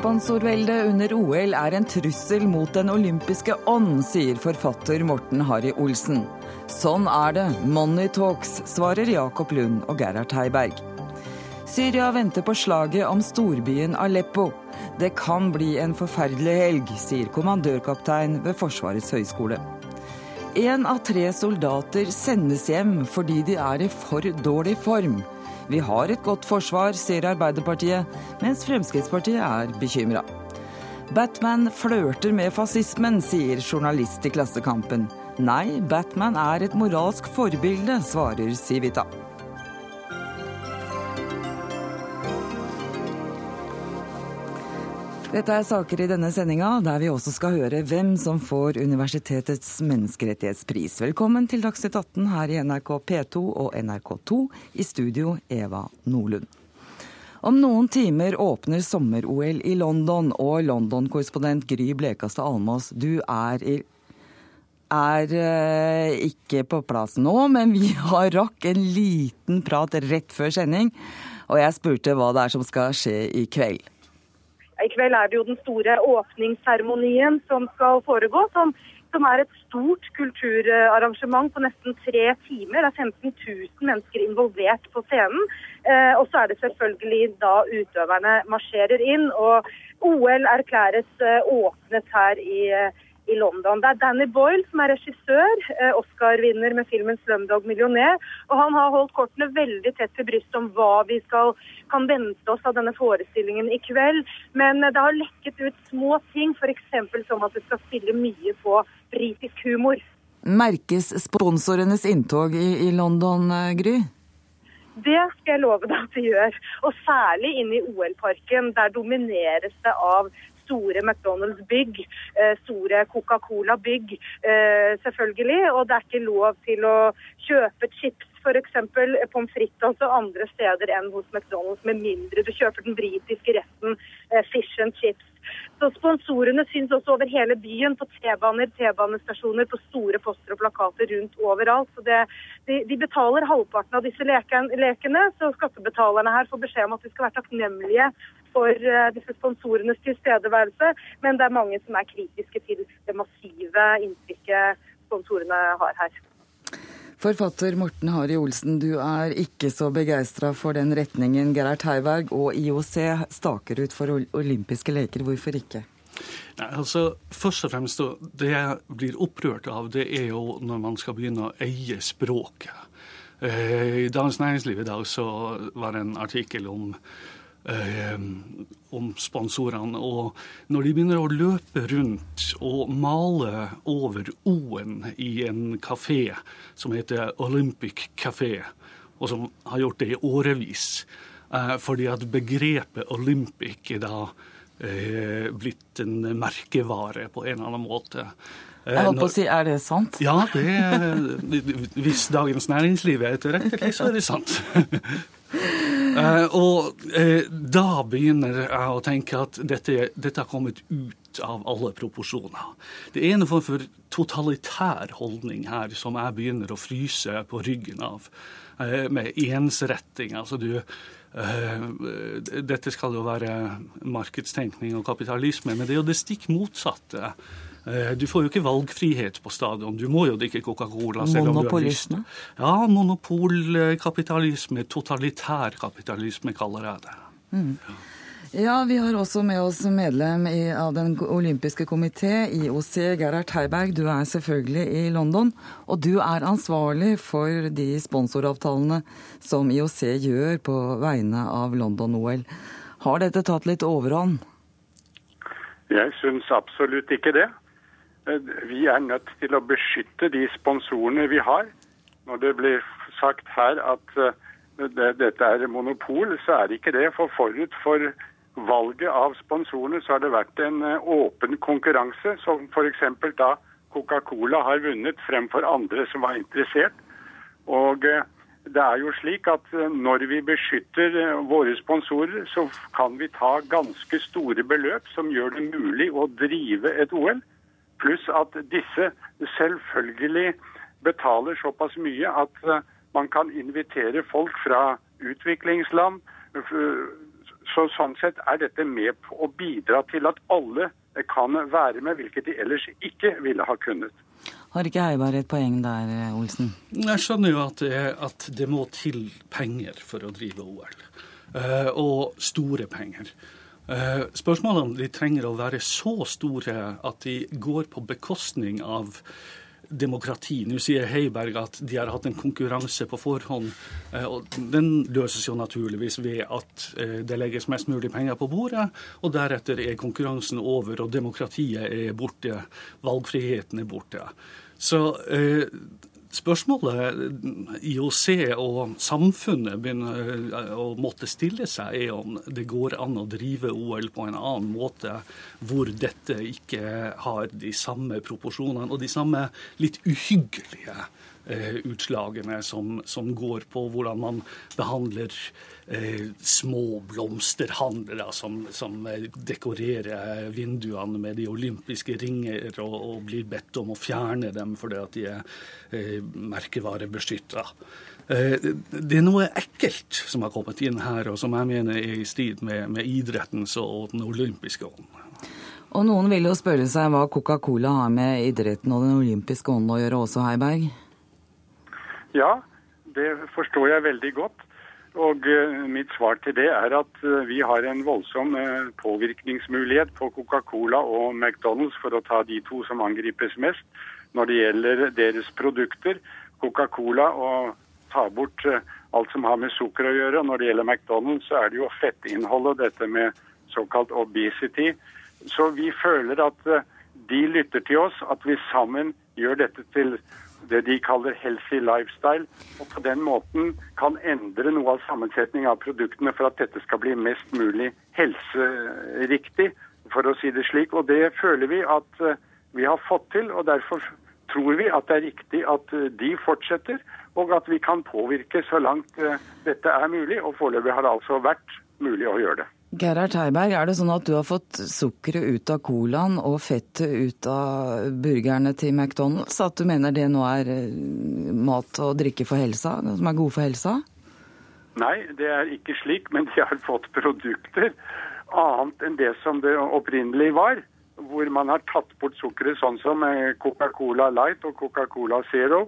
Sponsorveldet under OL er en trussel mot den olympiske ånd, sier forfatter Morten Harry Olsen. Sånn er det. Money talks, svarer Jakob Lund og Gerhard Heiberg. Syria venter på slaget om storbyen Aleppo. Det kan bli en forferdelig helg, sier kommandørkaptein ved Forsvarets høgskole. Én av tre soldater sendes hjem fordi de er i for dårlig form. Vi har et godt forsvar, sier Arbeiderpartiet, mens Fremskrittspartiet er bekymra. Batman flørter med fascismen, sier journalist i Klassekampen. Nei, Batman er et moralsk forbilde, svarer Civita. Dette er saker i denne sendinga, der vi også skal høre hvem som får universitetets menneskerettighetspris. Velkommen til Dagsnytt 18 her i NRK P2 og NRK2. I studio Eva Nordlund. Om noen timer åpner sommer-OL i London, og London-korrespondent Gry Blekastad Almås, du er, i, er eh, ikke på plass nå, men vi har rakk en liten prat rett før sending, og jeg spurte hva det er som skal skje i kveld. I kveld er det jo den store åpningsseremonien som skal foregå, som, som, er et stort kulturarrangement på nesten tre timer. Det er 15 000 mennesker involvert på scenen. Eh, og så er det selvfølgelig da utøverne marsjerer inn. Og OL erklæres eh, åpnet her i eh, i London. Det er Danny Boyle som er regissør, eh, Oscar-vinner med filmen 'Slumdog Millionaire, Og han har holdt kortene veldig tett til brystet om hva vi skal, kan vente oss av denne forestillingen i kveld. Men eh, det har lekket ut små ting, f.eks. som at det skal spille mye på britisk humor. Merkes sponsorenes inntog i, i London, eh, Gry? Det skal jeg love deg at det gjør. Og særlig inne i OL-parken. Der domineres det av store McDonald's-bygg, eh, store Coca-Cola-bygg, eh, selvfølgelig. Og det er ikke lov til å kjøpe chips f.eks. pommes frites altså andre steder enn hos McDonald's, med mindre du kjøper den britiske retten eh, fish and chips. Så Sponsorene syns også over hele byen, på T-baner, T-banestasjoner, på store poster og plakater rundt overalt. Så det, de, de, betaler halvparten av disse leken, lekene, så skattebetalerne her får beskjed om at de skal være takknemlige for uh, disse sponsorenes tilstedeværelse. Men det er mange som er kritiske til det massive inntrykket sponsorene har her. Forfatter Morten Hari Olsen, du er ikke så begeistra for den retningen Gerhard Heiberg og IOC staker ut for olympiske leker. Hvorfor ikke? Nei, altså, Først og fremst, Det jeg blir opprørt av, det er jo når man skal begynne å eie språket. Eh, I Dagens Næringsliv i dag så var det en artikkel om Eh, om sponsorene. Og når de begynner å løpe rundt og male over O-en i en kafé som heter Olympic Café, og som har gjort det i årevis, eh, fordi at begrepet Olympic er da eh, blitt en merkevare på en eller annen måte. Jeg holdt på å si, Er det sant? Ja, det, hvis Dagens Næringsliv er etterrettelig, så er det sant. Uh, og uh, da begynner jeg å tenke at dette, dette, har kommet ut av alle proporsjoner. Det er en form for totalitær holdning her som jeg begynner å fryse på ryggen av, uh, med ensretting. Altså du Dette skal jo være markedstenkning og kapitalisme, men det er jo det stikk motsatte Eh, du får jo ikke valgfrihet på stadion. Du må jo drikke Coca-Cola. Monopolisme? Ja, monopolkapitalisme. Totalitær kapitalisme, kaller jeg det. Mm. Ja, vi har også med oss medlem av Den olympiske komité, IOC, Gerhard Heiberg. Du er selvfølgelig i London, og du er ansvarlig for de sponsoravtalene som IOC gjør på vegne av London-OL. Har dette tatt litt overhånd? Jeg syns absolutt ikke det. Eh, vi er nødt til å beskytte de sponsorene vi har. Når det blir sagt her at det, dette er monopol, så er det ikke det. For forut for valget av sponsorene så har det vært en eh, åpen konkurranse, som f.eks. da Coca-Cola har vunnet fremfor andre som var interessert. Og det er jo slik at når vi beskytter våre sponsorer, så kan vi ta ganske store beløp som gjør det mulig å drive et OL. Pluss at disse selvfølgelig betaler såpass mye at eh, man kan invitere folk fra utviklingsland så sånn sett er dette med på å bidra til at alle kan være med, hvilket de ellers ikke ville ha kunnet. Har ikke Heiberg et poeng der, Olsen? Jeg skjønner jo at det, at det må til penger for å drive OL. Uh, og store penger. Spørsmålet om de trenger å være så store at de går på bekostning av demokrati. Nå sier Heiberg at de har hatt en konkurranse på forhånd. Eh, og Den løses jo naturligvis ved at eh, det legges mest mulig penger på bordet, og deretter er konkurransen over, og demokratiet er borte. Valgfriheten er borte. Så eh, Spørsmålet IOC og samfunnet begynner eh, å måtte stille seg, er om det går an å drive OL på en annen måte, hvor dette ikke har de samme proporsjonene og de samme litt uhyggelige utslagene som, som, går på hvordan man behandler eh, små blomsterhandlere som, som, dekorerer vinduene med de olympiske ringer og, og, blir bedt om å fjerne dem fordi at de er eh, merkevarebeskytta. Eh, det er noe ekkelt som har kommet inn her, og som jeg mener er i strid med, med idrettens og den olympiske ånden. Og noen vil jo spørre seg hva Coca-Cola har med idretten og den olympiske ånden å gjøre også, Heiberg? Ja, det forstår jeg veldig godt. Og uh, mitt svar til det er at uh, vi har en voldsom uh, påvirkningsmulighet på Coca-Cola og McDonald's, for å ta de to som angripes mest, når det gjelder deres produkter. Coca-Cola og ta bort alt som har med sukker å gjøre. Når det gjelder McDonald's, så er det jo fettinnholdet, dette med såkalt obesity. Så vi føler at de lytter til oss, at vi sammen gjør dette til det de kaller healthy lifestyle. Og på den måten kan endre noe av sammensetningen av produktene for at dette skal bli mest mulig helseriktig, for å si det slik. Og det føler vi at eh, vi har fått til, og derfor tror vi at det er riktig at eh, de fortsetter, og at vi kan påvirke så langt eh, dette er mulig. Og foreløpig har det altså vært mulig å gjøre det. Gerhard Heiberg, er det sånn at du har fått sukkeret ut av colaen og fettet ut av burgerne til McDonald's? At du mener det nå er eh, mat og drikke for helsa, som er gode for helsa? Nei, det er ikke slik, men de har fått produkter annet enn det som det opprinnelig var. Hvor man har tatt bort sukkeret, sånn som eh, Coca-Cola Light og Coca-Cola Zero.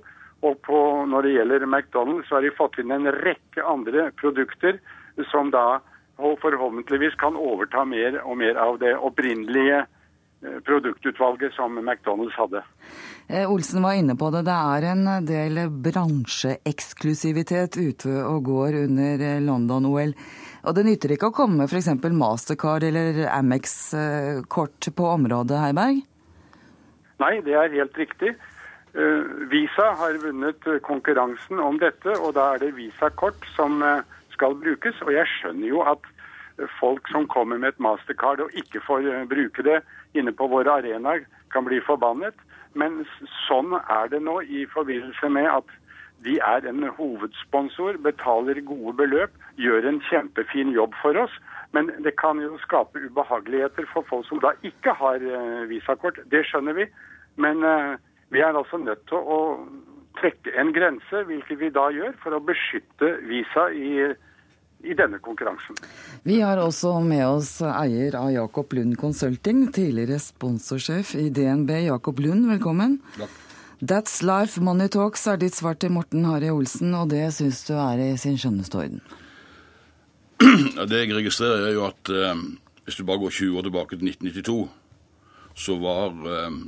Og på, når det gjelder McDonald's, så har de fått inn en rekke andre produkter som da og forhåpentligvis kan overta mer og mer av det opprinnelige eh, produktutvalget som McDonald's hadde. Eh, Olsen var inne på det. Det er en del bransjeeksklusivitet ute og går under eh, London-OL. Og det nytter ikke å komme med f.eks. Mastercard eller Amex-kort på området, Heiberg? Nei, det er helt riktig. Visa har vunnet konkurransen om dette, og da er det Visa-kort som skal brukes. Og jeg skjønner jo at folk som kommer med et mastercard og ikke får eh, bruke det inne på våre arenaer, kan bli forbannet. Men sånn er det nå i forbindelse med at de er en hovedsponsor, betaler gode beløp, gjør en kjempefin jobb for oss. Men det kan jo skape ubehageligheter for folk som da ikke har eh, visakort. Det skjønner vi. Men uh, vi er altså nødt til å trekke en grense, hvilket vi da gjør, for å beskytte Visa i i denne konkurransen. Vi har også med oss eier av Jakob Lund Consulting, tidligere sponsorsjef i DNB. Jakob Lund, velkommen. Takk. That's Life Money Talks er ditt svar til Morten Harry Olsen, og det syns du er i sin skjønneste orden? Det jeg registrerer, er jo at eh, hvis du bare går 20 år tilbake til 1992, så var eh,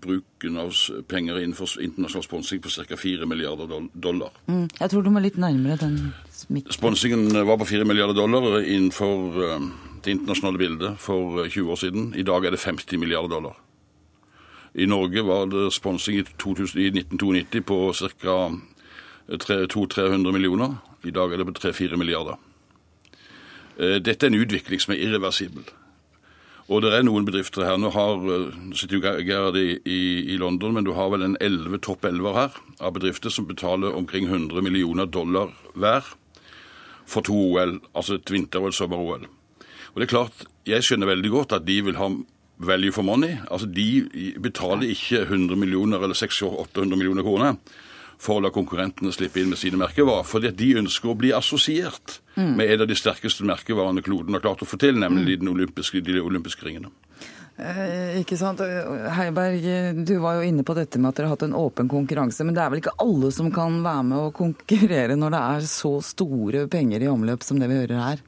bruken av penger innenfor internasjonal sponsing på ca. 4 milliarder dollar. Mm, jeg tror du må litt nærmere den smitten. Sponsingen var på 4 milliarder dollar innenfor uh, det internasjonale bildet for 20 eh, år siden. I dag er det 50 milliarder dollar. I Norge var det sponsing i, 2000, i 1992 på ca. 200-300 millioner. I dag er det på 3-4 milliarder. Dette er en utvikling som er irreversibel. Og det er noen bedrifter her. Nå har, eh, sitter jo Gerhard i, i, i, London, men du har vel en 11 topp 11 her av bedrifter som betaler omkring 100 millioner dollar hver for to OL, altså et vinter- og et sommer-OL. Og det er klart, Jeg skjønner veldig godt at de vil ha value for money. Altså, De betaler ikke 100 millioner eller 600-800 millioner kroner for å la konkurrentene slippe inn med sine merkevarer. Fordi at de ønsker å bli assosiert med en av de sterkeste merkevarene kloden har klart å få til, nemlig de olympiske, de olympiske ringene. Eh, ikke sant. Heiberg, du var jo inne på dette med at dere har hatt en åpen konkurranse. Men det er vel ikke alle som kan være med å konkurrere når det er så store penger i omløp som det vi hører her?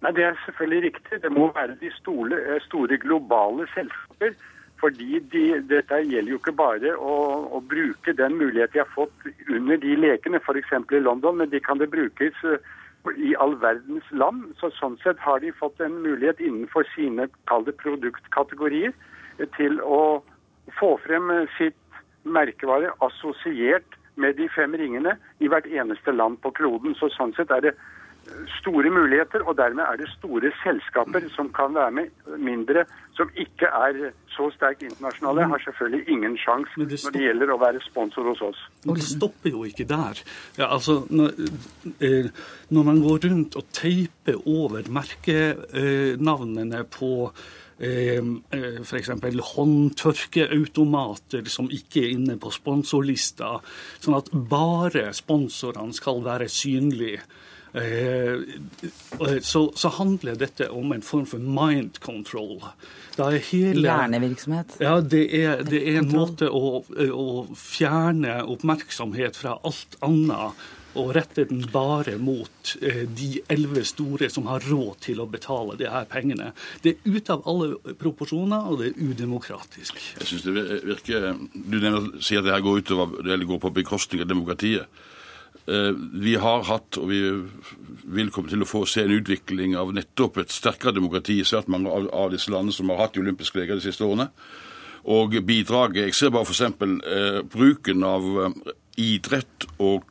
Nei, Det er selvfølgelig riktig. Det må være de store, eh, store globale selskaper. Fordi de, dette gjelder jo ikke bare å, å, bruke den mulighet de har fått under de lekene, f.eks. i London, men de kan det brukes eh, i all verdens land. Så Sånn sett har de fått en mulighet innenfor sine kalde produktkategorier til å få frem sitt merkevare assosiert med de fem ringene i hvert eneste land på kloden. Så Sånn sett er det store muligheter, og dermed er det store selskaper som kan være med. Mindre som ikke er så sterkt internasjonale, har selvfølgelig ingen sjanse når det gjelder å være sponsor hos oss. Men det stopper jo ikke der. Ja, altså, når, eh, når, man går rundt og teiper over merkenavnene på eh, eh F.eks. håndtørkeautomater som ikke er inne på sponsorlista, sånn at bare sponsorene skal være synlige. Eh, så, så, handler dette om en form for mind control. Hele, Hjernevirksomhet? Ja, det er, det er en måte å, å, fjerne oppmerksomhet fra alt annet og rette den bare mot eh, de elleve store som har råd til å betale de her pengene. Det er ute av alle proporsjoner, og det er udemokratisk. Jeg synes det virker, Du nevner, sier at det her går, utover, det går på bekostning av demokratiet. Eh, vi har hatt, og vi vil komme til å få se en utvikling av nettopp et sterkere demokrati i svært mange av disse landene som har hatt de olympiske leker de siste årene. Og bidraget Jeg ser bare f.eks. Eh, bruken av eh, idrett og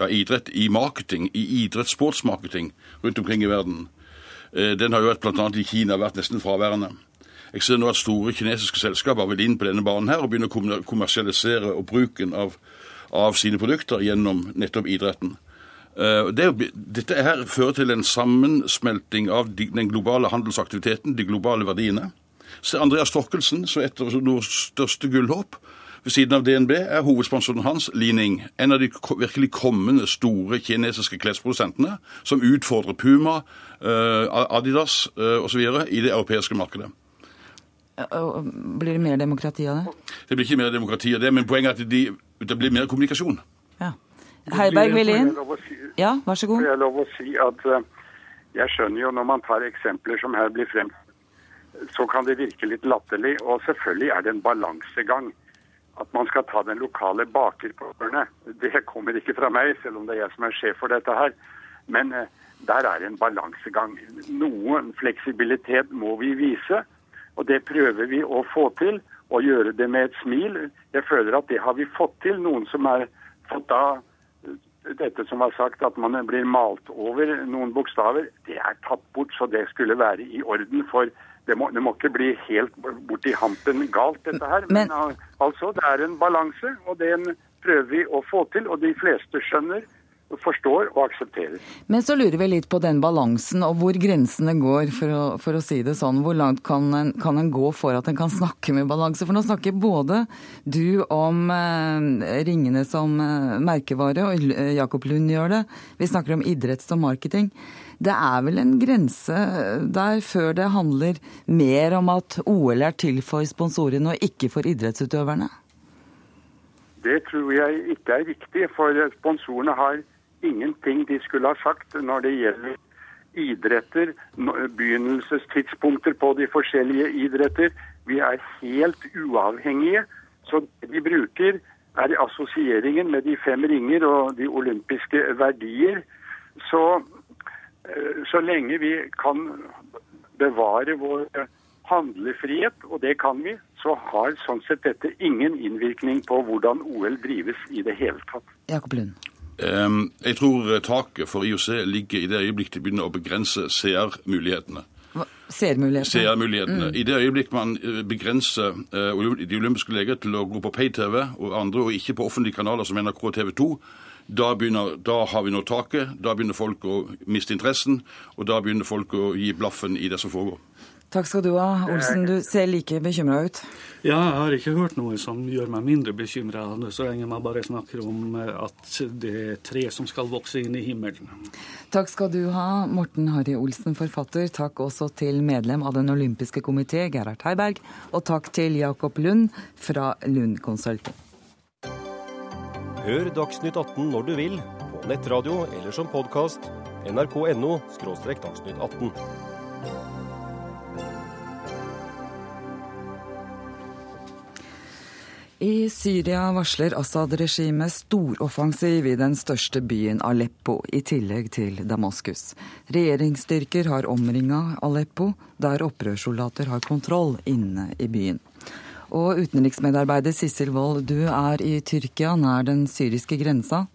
ja, idrett i marketing, i idrettssportsmarketing rundt omkring i verden. Eh, den har jo bl.a. i Kina vært nesten fraværende. Jeg ser nå at store kinesiske selskaper vil inn på denne banen her og begynne å kommersialisere og bruken av av sine produkter gjennom nettopp idretten. Eh, det, dette her fører til en sammensmelting av den globale handelsaktiviteten, de globale verdiene. Så Andreas Torkelsen, som et av vårt største gullhåp, ved siden av DNB er hovedsponsoren hans Lining, en av de virkelig kommende store kinesiske klesprodusentene, som utfordrer Puma, eh, Adidas eh, osv. i det europeiske markedet. Blir det mer demokrati av det? Det blir ikke mer demokrati av det, men poenget er at de, det blir mer kommunikasjon. Ja. Heiberg vil inn. Ja, vær så god. Jeg lov å si at eh, jeg skjønner jo når man tar eksempler som her blir frem, så kan det virke litt latterlig. Og selvfølgelig er det en balansegang. At man skal ta den lokale bakerpårene, det kommer ikke fra meg, selv om det er jeg som er sjef for dette her. Men eh, der er en balansegang. Noen fleksibilitet må vi vise. Og det prøver vi å få til, og gjøre det med et smil. Jeg føler at det har vi fått til. Noen som har fått da dette som var sagt, at man blir malt over noen bokstaver, det er tatt bort. Så det skulle være i orden. For det må, det må ikke bli helt borti hampen galt, dette her. Men, Men altså, det er en balanse, og den prøver vi å få til. Og de fleste skjønner forstår og aksepterer. Men så lurer vi litt på den balansen og hvor grensene går, for å, for å si det sånn. Hvor langt kan en, kan en, gå for at en kan snakke med balanse? For nå snakker både du om eh, ringene som eh, merkevare, og Jakob Lund gjør det. Vi snakker om idretts og marketing. Det er vel en grense der før det handler mer om at OL er til for sponsorene og ikke for idrettsutøverne? Det tror jeg ikke er riktig, for sponsorene har ingenting de skulle ha sagt når det gjelder idretter, begynnelsestidspunkter på de forskjellige idretter. Vi er helt uavhengige. Så det vi bruker, er assosieringen med de fem ringer og de olympiske verdier. Så, eh, så lenge vi kan bevare vår handlefrihet, og det kan vi, så har sånn sett dette ingen innvirkning på hvordan OL drives i det hele tatt. Jakob Lund. Ehm, jeg tror taket for IOC ligger i det øyeblikk de begynner å begrense seermulighetene. Seermulighetene. Seermulighetene. Mm. I det øyeblikk man eh, begrenser eh, de olympiske leger til å gå på pay-TV og andre, og ikke på offentlige kanaler som NRK og TV 2, da, begynner, da har vi nå taket. Da begynner folk å miste interessen, og da begynner folk å gi blaffen i det som foregår. Takk skal du ha, Olsen. Du ser like bekymra ut. Ja, jeg har ikke hørt noe som gjør meg mindre bekymra, så lenge man bare snakker om eh, at det er tre som skal vokse inn i himmelen. Takk skal du ha, Morten Harry Olsen, forfatter. Takk også til medlem av Den olympiske komité, Gerhard Heiberg. Og takk til Jakob Lund fra Lund Consulting. Hør Dagsnytt 18 når du vil, på nettradio eller som podkast. nrk.no – dagsnytt 18. I Syria varsler Assad-regimet storoffensiv i den største byen Aleppo, i tillegg til Damaskus. Regjeringsstyrker har omringa Aleppo, der opprørssoldater har kontroll inne i byen. Og utenriksmedarbeider Sissel Wold, du er i Tyrkia, nær den syriske grensa.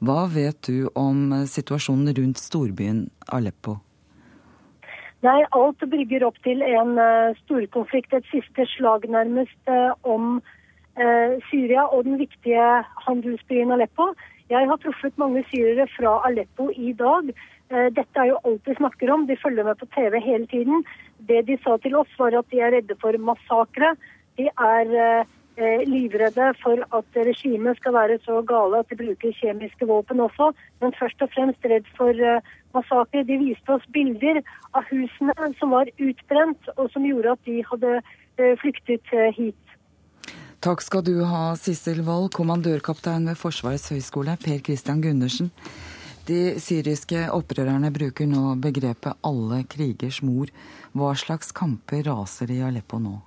Hva vet du om situasjonen rundt storbyen Aleppo? Nei, alt brygger opp til en uh, storkonflikt, et siste slag nærmest, uh, om Eh, Syria og den viktige handelsbyen Aleppo. Jeg har truffet mange syrere fra Aleppo i dag. Eh, dette er jo alt de snakker om. De følger med på TV hele tiden. Det de sa til oss, var at de er redde for massakre. De er eh, livredde for at regimet skal være så gale at de bruker kjemiske våpen også, men først og fremst redd for massakre. De viste oss bilder av husene som var utbrent, og som gjorde at de hadde flyktet hit. Takk skal du ha, Sissel Wold, kommandørkaptein ved Forsvarets høgskole, Per Christian Gundersen. De syriske opprørerne bruker nå begrepet 'alle krigers mor'. Hva slags kamper raser i Aleppo nå?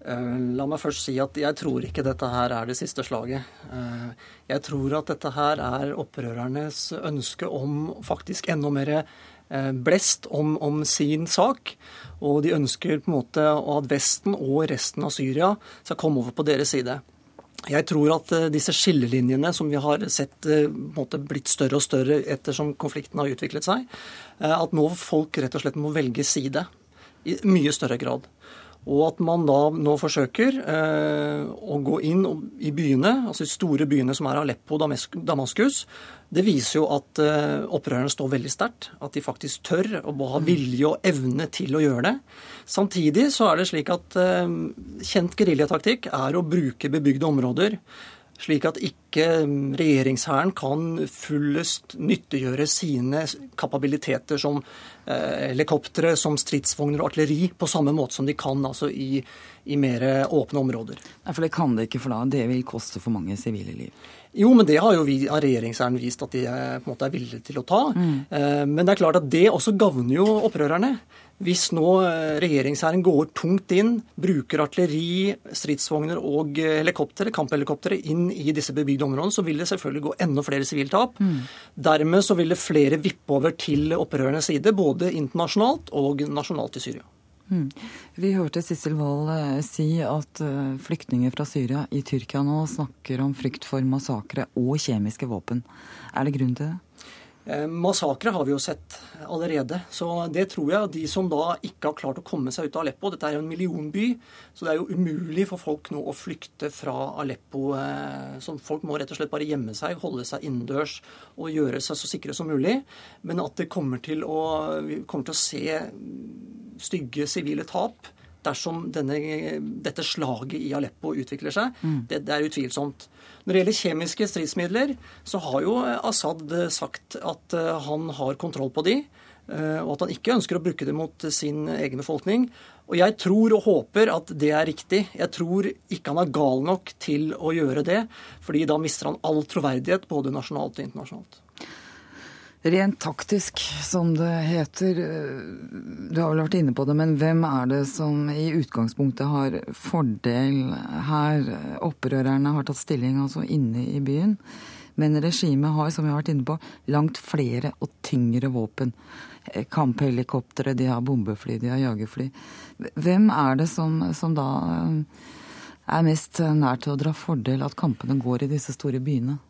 Eh, la meg først si at jeg tror ikke dette her er det siste slaget. Eh, jeg tror at dette her er opprørernes ønske om faktisk enda mer blest om, om, sin sak. Og de ønsker på en måte at Vesten og resten av Syria skal komme over på deres side. Jeg tror at eh, disse skillelinjene som vi har sett eh, blitt større og større ettersom konflikten har utviklet seg, at nå folk rett og slett må velge side i mye større grad. Og at man da nå forsøker eh, å gå inn i byene, altså de store byene som er Aleppo og Damaskus. Det viser jo at eh, opprørerne står veldig sterkt. At de faktisk tør og ha vilje og evne til å gjøre det. Samtidig så er det slik at eh, kjent geriljataktikk er å bruke bebygde områder slik at ikke regjeringshæren kan fullest nyttiggjøre sine kapabiliteter som eh, helikoptre, som stridsvogner og artilleri, på samme måte som de kan altså i, i mer åpne områder. Nei, For det kan det ikke, for da det vil koste for mange sivile liv? Jo, men det har jo vi av regjeringshæren vist at de på en måte er villige til å ta. Mm. Eh, men det er klart at det også gagner jo opprørerne. Hvis nå eh, regjeringshæren går tungt inn, bruker artilleri, stridsvogner og helikoptre, kamphelikoptre inn i disse bebygde områdene, så vil det selvfølgelig gå enda flere siviltap. Mm. Dermed så vil det flere vippe over til opprørernes side, både internasjonalt og nasjonalt i Syria. Mm. Vi hørte Sissel Wold eh, si at eh, flyktninger fra Syria i Tyrkia nå snakker om frykt for massakre og kjemiske våpen. Er det grunn til det? Eh, massakre har vi jo sett allerede. Så det tror jeg de som da ikke har klart å komme seg ut av Aleppo Dette er jo en millionby, så det er jo umulig for folk nå å flykte fra Aleppo. Så folk må rett og slett bare gjemme seg, holde seg innendørs og gjøre seg så sikre som mulig. Men at det kommer til å, vi kommer til å se stygge sivile tap dersom denne, dette slaget i Aleppo utvikler seg. Mm. Det, det, er utvilsomt. Når det gjelder kjemiske stridsmidler, så har jo Assad sagt at eh, han har kontroll på de, eh, og at han ikke ønsker å bruke det mot sin egen befolkning. Og jeg tror og håper at det er riktig. Jeg tror ikke han er gal nok til å gjøre det, fordi da mister han all troverdighet både nasjonalt og internasjonalt. Rent taktisk, som det heter. Du har vel vært inne på det, men hvem er det som i utgangspunktet har fordel her? Opprørerne har tatt stilling altså inne i byen. Men regimet har, som vi har vært inne på, langt flere og tyngre våpen. Kamphelikoptre, de har bombefly, de har jagerfly. Hvem er det som, som da er mest nær til å dra fordel at kampene går i disse store byene?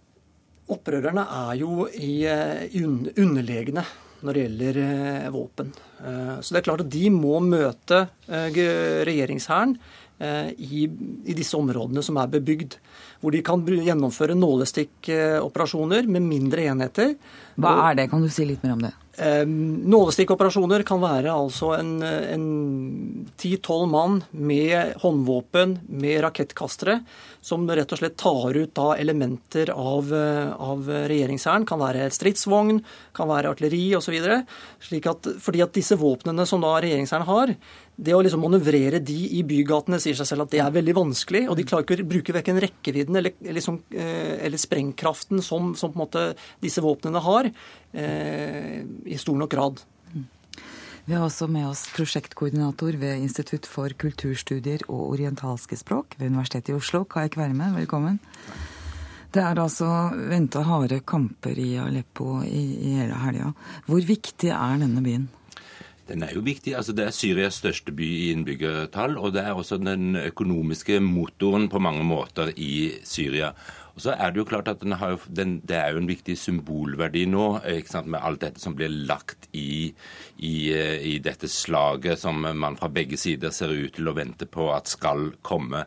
Opprørerne er jo i, eh, i underlegne når det gjelder eh, våpen. Eh, så det er klart at de må møte regjeringshæren i, i, disse områdene som er bebygd. Hvor de kan gjennomføre nålestikkoperasjoner med mindre enheter. Hva er det? Kan du si litt mer om det? Nålestikkoperasjoner kan være altså en ti-tolv mann med håndvåpen, med rakettkastere, som rett og slett tar ut da elementer av, av regjeringshæren. Kan være stridsvogn, kan være artilleri osv. Fordi at disse våpnene som da regjeringshæren har, det å liksom manøvrere de i bygatene sier seg selv at det er veldig vanskelig. Og de klarer ikke å bruke verken rekkevidden eller, liksom, eller sprengkraften som, som, disse våpnene har, eh, i stor nok grad. Vi har også med oss prosjektkoordinator ved Institutt for kulturstudier og orientalske språk ved Universitetet i Oslo, Kai Kverme. Velkommen. Det er altså venta harde kamper i Aleppo i, i hele helga. Hvor viktig er denne byen? Den er jo viktig. altså Det er Syrias største by i innbyggertall, og det er også den økonomiske motoren på mange måter i Syria. Og så er Det jo klart at jo, den, det er jo en viktig symbolverdi nå, med alt dette som blir lagt i, i, i, dette slaget som man fra begge sider ser ut til å vente på at skal komme.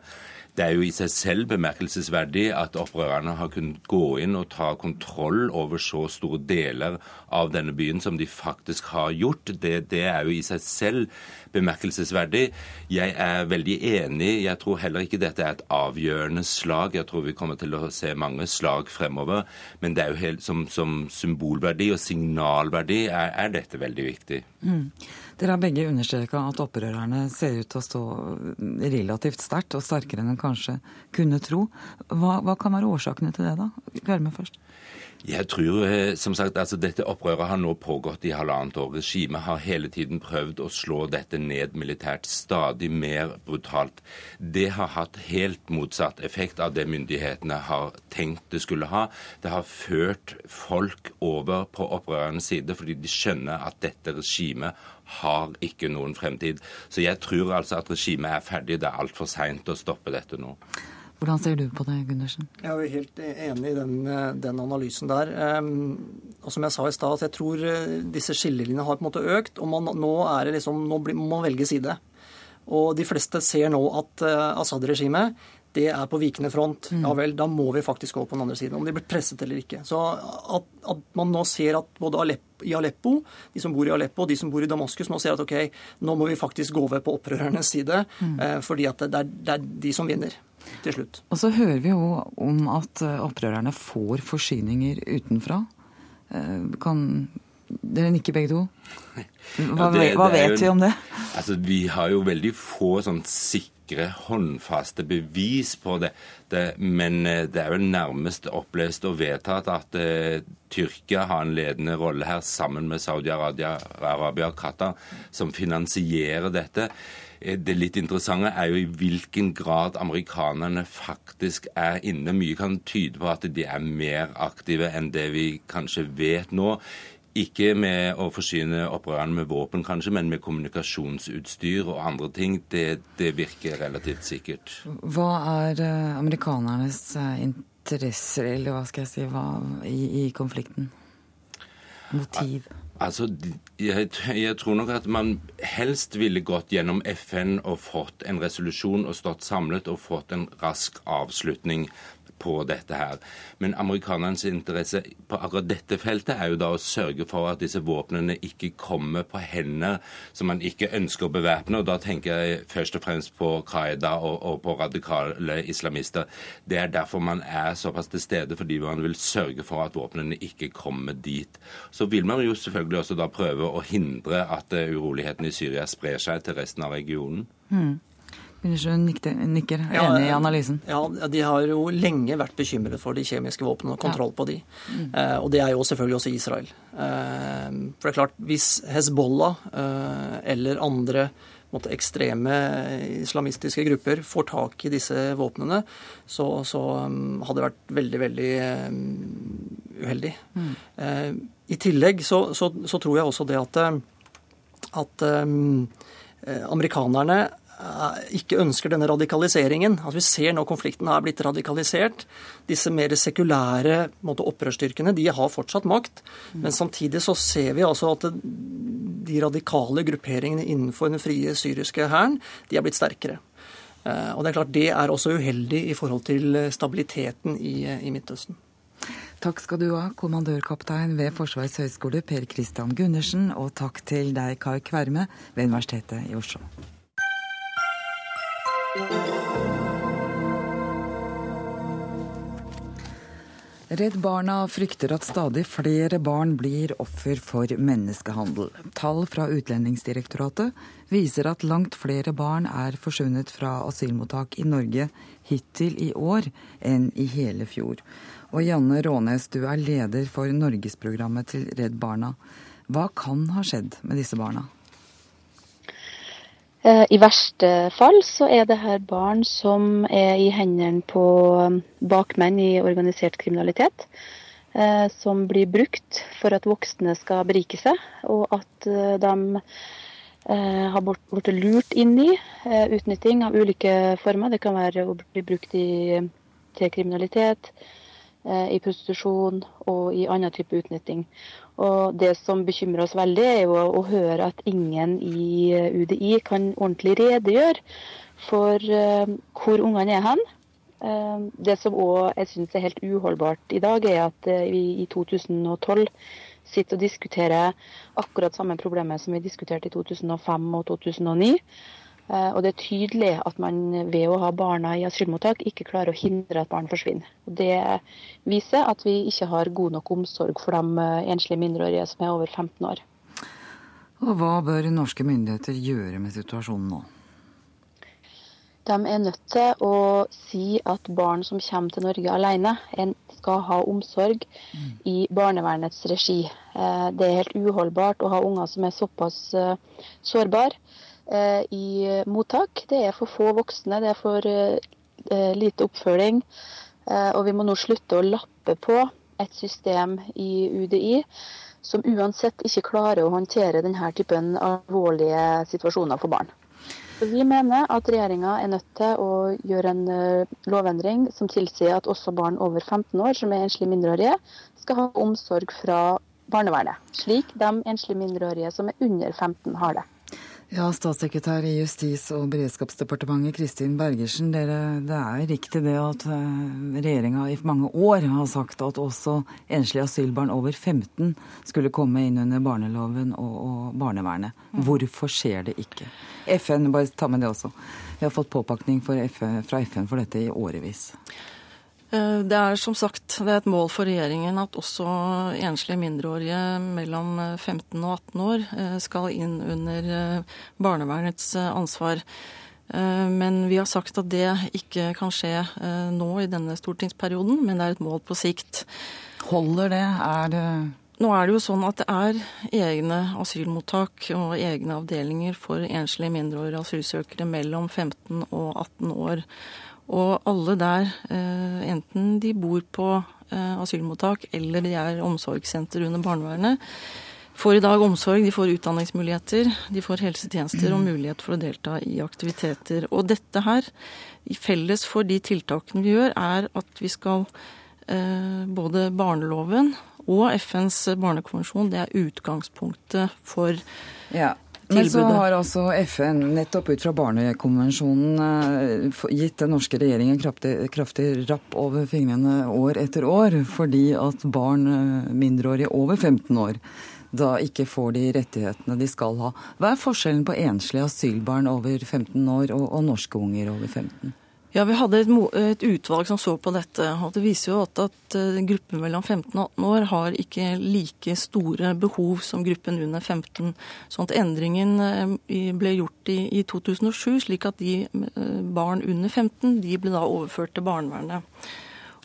Det er jo i seg selv bemerkelsesverdig at opprørerne har kunnet gå inn og ta kontroll over så store deler av denne byen som de faktisk har gjort. Det, det er jo i seg selv bemerkelsesverdig. Jeg er veldig enig. Jeg tror heller ikke dette er et avgjørende slag. Jeg tror vi kommer til å se mange slag fremover. Men det er jo helt, som, som symbolverdi og signalverdi er, er dette veldig viktig. Mm. Dere har begge understreka at opprørerne ser ut til å stå relativt sterkt, og sterkere enn en kanskje kunne tro. Hva, hva kan være årsakene til det, da? Kverme først. Jeg tror, eh, som sagt, altså Dette opprøret har nå pågått i halvannet år. Regimet har hele tiden prøvd å slå dette ned militært, stadig mer brutalt. Det har hatt helt motsatt effekt av det myndighetene har tenkt det skulle ha. Det har ført folk over på opprørernes side fordi de skjønner at dette regimet har ikke noen fremtid. Så jeg tror altså at regimet er ferdig. Det er altfor seint å stoppe dette nå. Hvordan ser du på det, Gundersen? Jeg er helt enig i den, den analysen der. Um, og som jeg sa i stad, jeg tror eh, disse skillelinjene har på en måte økt. Og man, nå, er det liksom, nå må man velge side. Og de fleste ser nå at Assad-regimet det er på vikende front. Mm. Ja vel, da må vi faktisk gå på den andre siden. Om de blir presset eller ikke. Så at, at man nå ser at både Aleppo, i Aleppo, de som bor i Aleppo og de som bor i Damaskus, nå ser at ok, nå må vi faktisk gå over på opprørernes side. Mm. Eh, fordi at det er, det er de som vinner til slutt. Og så hører vi jo om at eh, opprørerne får forsyninger utenfra. Eh, kan dere nikke begge to? Hva, ja, det, hva det vet jo, vi om det? Altså, Vi har jo veldig få sånn sikre, håndfaste bevis på det. det. Men eh, det er jo nærmest opplest og vedtatt at uh, Tyrkia har en ledende rolle her, sammen med Saudi-Arabia og Qatar, som finansierer dette. Eh, det litt interessante er jo i hvilken grad amerikanerne faktisk er inne. Mye kan tyde på at de er mer aktive enn det vi kanskje vet nå. Ikke med å forsyne opprørerne med våpen, kanskje, men med kommunikasjonsutstyr og andre ting. Det, det virker relativt sikkert. Hva er eh, amerikanernes eh, interesser, eller hva skal jeg si, hva, i, i konflikten? Motiv? Altså, jeg, jeg, tror nok at man helst ville gått gjennom FN og fått en resolusjon og stått samlet og fått en rask avslutning på dette her. Men amerikanernes interesse på akkurat dette feltet er jo da å sørge for at disse våpnene ikke kommer på hender som man ikke ønsker å bevæpne. Og da tenker jeg først og fremst på Qaida og, og på radikale islamister. Det er derfor man er såpass til stede, fordi man vil sørge for at våpnene ikke kommer dit. Så vil man jo selvfølgelig også da prøve å hindre at uroligheten urolighetene i Syria sprer seg til resten av regionen. Mm. Gundersrud nikker, enig i analysen. Ja, De har jo lenge vært bekymret for de kjemiske våpnene og kontroll på de. Mm. Eh, og det er jo selvfølgelig også Israel. Eh, for det er klart, hvis Hezbollah eh, eller andre måtte, ekstreme islamistiske grupper får tak i disse våpnene, så, så um, hadde det vært veldig, veldig um, uheldig. Mm. Eh, I tillegg så, så, så, tror jeg også det at, at um, amerikanerne Eh, ikke ønsker denne radikaliseringen. At vi ser nå konflikten har blitt radikalisert. Disse mer sekulære måte, opprørsstyrkene de har fortsatt makt. Men samtidig så ser vi altså at de radikale grupperingene innenfor den frie syriske hæren de er blitt sterkere. Eh, og Det er klart det er også uheldig i forhold til stabiliteten i, i Midtøsten. Takk skal du ha, kommandørkaptein ved Forsvarets høgskole Per Christian Gundersen, og takk til deg, Kai Kverme, ved Universitetet i Oslo. Redd Barna frykter at stadig flere barn blir offer for menneskehandel. Tall fra Utlendingsdirektoratet viser at langt flere barn er forsvunnet fra asylmottak i Norge hittil i år enn i hele fjor. Og Janne Rånes, du er leder for Norgesprogrammet til Redd Barna. Hva kan ha skjedd med disse barna? Eh, I verste fall så er det her barn som er i hendene på um, bakmenn i organisert kriminalitet. Eh, som blir brukt for at voksne skal berike seg, og at eh, de har blitt lurt inn i utnytting av ulike former. Det kan være å bli brukt i, til kriminalitet, i prostitusjon og i annen type utnytting. Og Det som bekymrer oss veldig, er jo å høre at ingen i eh, UDI kan ordentlig redegjøre for uh, hvor ungene er hen. Det som òg jeg syns er helt uholdbart i dag, er at vi i 2012 sitter og diskuterer akkurat samme problemet som vi diskuterte i 2005 og 2009. Eh, og det er tydelig at man ved å ha barna i asylmottak ikke klarer å hindre at barn forsvinner. Og det viser at vi ikke har god nok omsorg for de eh, enslige mindreårige som er over 15 år. Og Hva bør norske myndigheter gjøre med situasjonen nå? De er nødt til å si at barn som kommer til Norge alene, skal ha omsorg mm. i barnevernets regi. Eh, det er helt uholdbart å ha unger som er såpass sårbare i mottak. Det er for få voksne, det er for eh, lite oppfølging. Eh, og vi må nå slutte å lappe på et system i UDI som uansett ikke klarer å håndtere denne typen alvorlige situasjoner for barn. Så Vi mener at regjeringa er nødt til å gjøre en lovendring som tilsier at også barn over 15 år som er enslige mindreårige, skal ha omsorg fra barnevernet. Slik de enslige mindreårige som er under 15 har det. Ja, Statssekretær i Justis- og beredskapsdepartementet Kristin Bergersen. Dere, det er riktig det at eh, regjeringa i mange år har sagt at også enslige asylbarn over 15 skulle komme inn under barneloven og, og barnevernet. Mm. Hvorfor skjer det ikke? FN, bare ta med det også. Vi har fått påpakning FN, fra FN for dette i årevis. Eh, det er som sagt det er et mål for regjeringen at også enslige mindreårige mellom 15 og 18 år eh, skal inn under eh, barnevernets ansvar. Men vi har sagt at det ikke kan skje nå i denne stortingsperioden, men det er et mål på sikt. Holder det? Er det nå er det jo sånn at det er egne asylmottak og egne avdelinger for enslige mindreårige asylsøkere mellom 15 og 18 år. Og alle der, eh, enten de bor på eh, asylmottak eller de er omsorgssenter under barnevernet, får i dag omsorg, de får utdanningsmuligheter, de får helsetjenester og mulighet for å delta i aktiviteter. Og dette her, felles for de tiltakene vi gjør, er at vi skal eh, både barneloven og FNs barnekonvensjon, det er utgangspunktet for ja. Men så har altså FN nettopp ut fra Barnekonvensjonen eh, gitt den norske regjeringen kraftig, kraftig rapp over fingrene år etter år, fordi at barn eh, mindreårige over 15 år da ikke får de rettighetene de skal ha. Hva er forskjellen på enslige asylbarn over 15 år og, og norske unger over 15? Ja, Vi hadde et, et, utvalg som så på dette. og Det viser jo at, at eh, gruppen mellom 15 og 18 år har ikke like store behov som gruppen under 15. Sånn at endringen eh, ble gjort i, i 2007, slik at de eh, barn under 15 de ble da overført til barnevernet.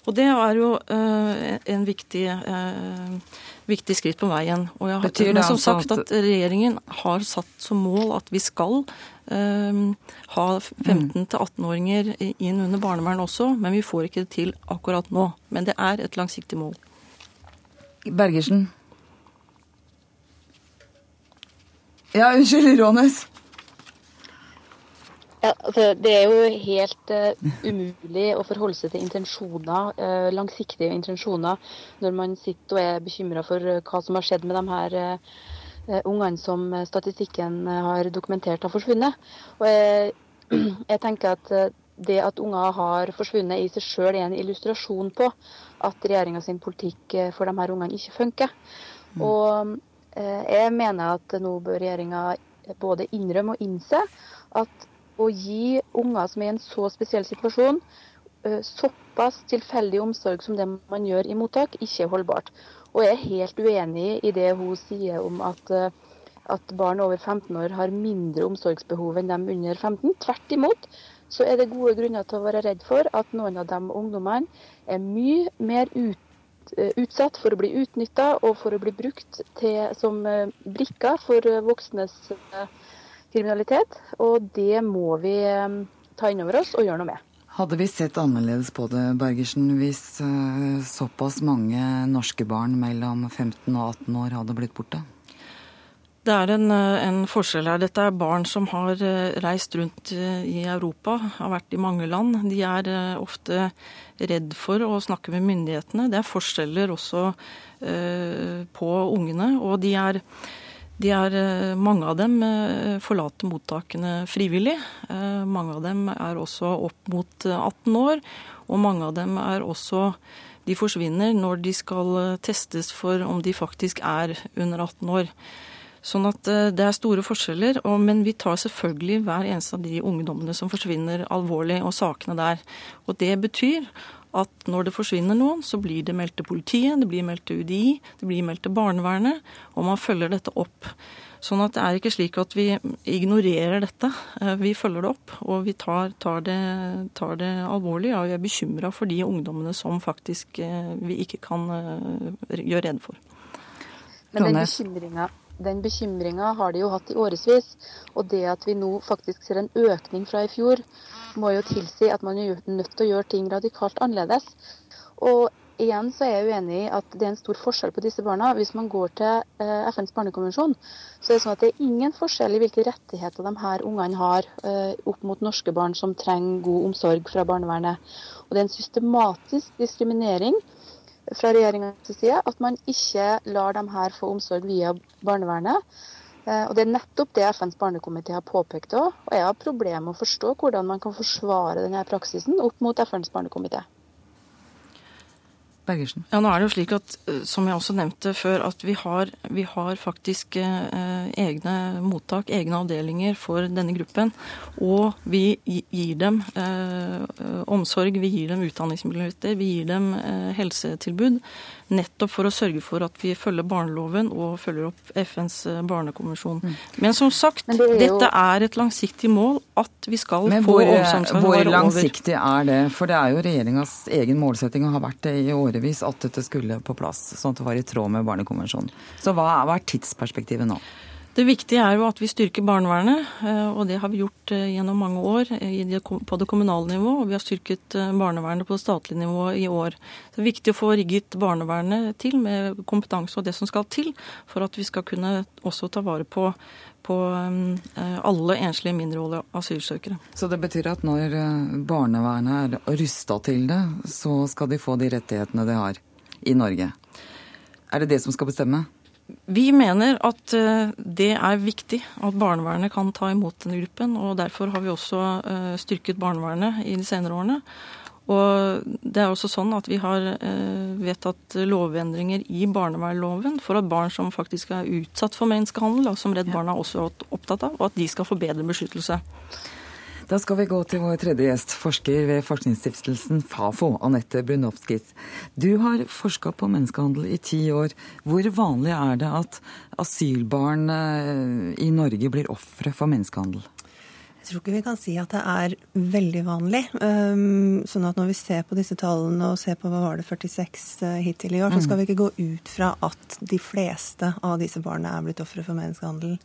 Og det er jo eh, en viktig, eh, viktig, skritt på veien. Og jeg har, det som sagt at regjeringen har satt som mål at vi skal ha 15-18-åringer inn under barnevern også, men vi får ikke det til akkurat nå. Men det er et langsiktig mål. Bergersen. Ja, unnskyld, Rånes. Ja, altså, det er jo helt uh, umulig å forholde seg til intensjoner, uh, langsiktige intensjoner når man sitter og er bekymra for uh, hva som har skjedd med de her ungene som statistikken har dokumentert har forsvunnet. Og jeg, jeg tenker at eh, det at unger har forsvunnet i seg sjøl er en illustrasjon på at regjeringa sin politikk eh, for de her ungene ikke funker. Mm. Og eh, jeg mener at nå bør regjeringa både innrømme og innse at å gi unger som er i en så spesiell situasjon, eh, såpass tilfeldig omsorg som det man gjør i mottak, ikke er holdbart. Og jeg er helt uenig i det hun sier om at, at barn over 15 år har mindre omsorgsbehov enn dem under 15. Tvert imot så er det gode grunner til å være redd for at noen av de ungdommene er mye mer ut, eh, utsatt for å bli utnytta og for å bli brukt til, som eh, brikker for voksnes eh, kriminalitet. Og det må vi ta inn over oss og gjøre noe med. Hadde vi sett annerledes på det, Bergersen, hvis såpass mange norske barn mellom 15 og 18 år hadde blitt borte? Det er en, eh, en, forskjell her. Dette er barn som har eh, reist rundt eh, i Europa, har vært i mange land. De er ofte redd for å snakke med myndighetene. Det er forskjeller også på ungene. Og de er, de er, mange av dem forlater mottakene frivillig. Uh, mange av dem er også opp mot 18 år. Og mange av dem er også de forsvinner når de skal testes for om de faktisk er under 18 år. Sånn at eh, det er store forskjeller. men vi tar selvfølgelig hver eneste av de ungdommene som forsvinner alvorlig, og sakene der. Og det betyr at når det forsvinner noen, så blir det meldt til politiet, det blir meldt til UDI, det blir meldt til barnevernet, og man følger dette opp. Sånn at det er ikke slik at vi ignorerer dette. Eh, vi følger det opp, og vi tar, tar, det, tar det, alvorlig. Og vi er bekymra for de ungdommene som faktisk eh, vi ikke kan gjøre rede for. Men den bekymringa den bekymringa har de jo hatt i årevis. Og det at vi nå faktisk ser en økning fra i fjor, må jo tilsi at man er nødt til å gjøre ting radikalt annerledes. Og igjen så er jeg uenig i at det er en stor forskjell på disse barna. Hvis man går til eh, FNs barnekonvensjon, så er det sånn at det er ingen forskjell i hvilke rettigheter de her ungene har eh, opp mot norske barn som trenger god omsorg fra barnevernet. Og det er en systematisk diskriminering fra regjeringens side at man ikke lar dem her få omsorg via barnevernet. Eh, og Det er nettopp det FNs barnekomité har påpekt òg. Og jeg har problemer med å forstå hvordan man kan forsvare denne praksisen opp mot FNs barnekomité. Bergersen? Ja, nå er det jo slik at, eh, Som jeg også nevnte før, at vi har, vi har faktisk eh, egne mottak, egne avdelinger for denne gruppen. Og vi gir dem eh, omsorg, vi gir dem utdanningsmuligheter, vi gir dem eh, helsetilbud. Nettopp for å sørge for at vi følger barneloven og følger opp FNs eh, barnekonvensjon. Mm. Men som sagt, Men det er jo... dette er et langsiktig mål at vi skal Men få omsorgslønn Hvor langsiktig er det? For det er jo regjeringas egen målsetting og har vært det i årevis at dette skulle på plass, sånn at det var i tråd med barnekonvensjonen. Så hva er tidsperspektivet nå? Det viktige er jo at vi styrker barnevernet, eh, og det har vi gjort eh, gjennom mange år på det kommunale nivå. Og vi har styrket eh, barnevernet på det statlige nivå i år. Det er viktig å få rigget barnevernet til med kompetanse og det som skal til, for at vi skal kunne også ta vare på, på alle enslige mindreårige asylsøkere. Så det betyr at når barnevernet er rusta til det, så skal de få de rettighetene de har i Norge? Er det det som skal bestemme? Vi mener at eh, det er viktig at barnevernet kan ta imot denne gruppen. og Derfor har vi også eh, styrket barnevernet i de senere årene. Og det er også sånn at Vi har eh, vedtatt lovendringer i barnevernloven for at barn som faktisk er utsatt for menneskehandel, og som Redd Barna også er opptatt av, og at de skal få bedre beskyttelse. Da skal vi gå til vår tredje gjest, forsker ved forskningsstiftelsen Fafo, Anette Brunovskis. Du har forska på menneskehandel i ti år. Hvor vanlig er det at asylbarn eh, i Norge blir ofre for menneskehandel? Jeg tror ikke vi kan si at det er veldig vanlig. Um, sånn at når vi ser på disse tallene og ser på hva var det 46 eh, hittil i år, så skal mm. vi ikke gå ut fra at de fleste av disse barna er blitt ofre for menneskehandel.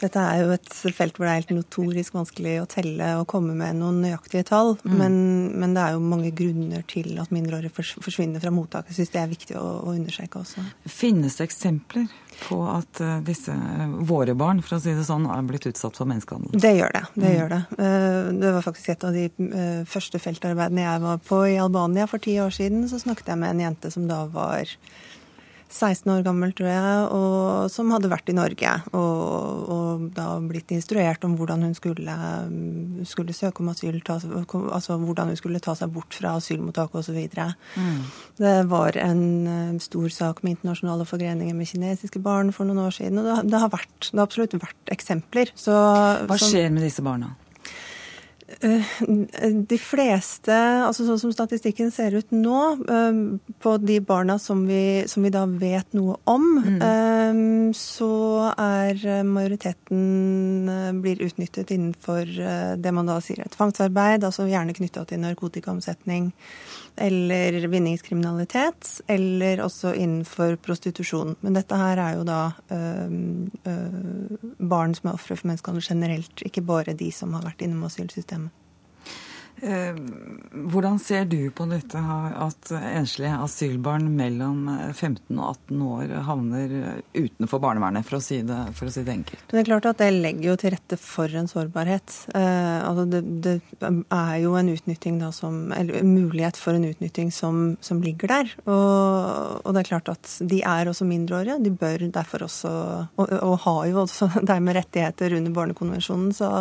Dette er jo et felt hvor det er helt notorisk vanskelig å telle og komme med noen nøyaktige tall. Mm. Men, men, det er jo mange grunner til at mindreårige forsvinner fra mottak. Jeg syns det er viktig å, å, understreke også. Finnes det eksempler på at uh, disse, våre barn for å si det sånn, er blitt utsatt for menneskehandel? Det gjør det. Det, mm. gjør det. Uh, det var faktisk et av de første feltarbeidene jeg var på i Albania for ti år siden. Så snakket jeg med en jente som da var 16 år gammel, tror jeg, og som hadde vært i Norge. Og, og da blitt instruert om hvordan hun skulle, skulle søke om asyl, ta, altså hvordan hun skulle ta seg bort fra asylmottaket osv. Mm. Det var en eh, stor sak med internasjonale forgreninger med kinesiske barn for noen år siden. Og det, det, har, vært, det har, absolutt vært eksempler. Så, Hva skjer med disse barna? Eh, de fleste, altså sånn som statistikken ser ut nå, eh, på de barna som vi, som vi da vet noe om, mm. Eh, så er majoriteten blir utnyttet innenfor det man da sier et tvangsarbeid, altså gjerne knytta til narkotikaomsetning eller vinningskriminalitet, eller også innenfor prostitusjon. Men dette her er jo da barn som er ofre for menneskehandel generelt, ikke bare de som har vært innom asylsystemet. Eh, hvordan ser du på dette at enslige asylbarn mellom 15 og 18 år havner utenfor barnevernet, for å si det, å si det enkelt? Det er klart at det legger jo til rette for en sårbarhet. Eh, altså det, det, er jo en utnytting da som, eller mulighet for en utnytting som, som ligger der. Og, og, det er klart at de er også mindreårige. De bør derfor også, og, og har jo også dermed rettigheter under Barnekonvensjonen. Så,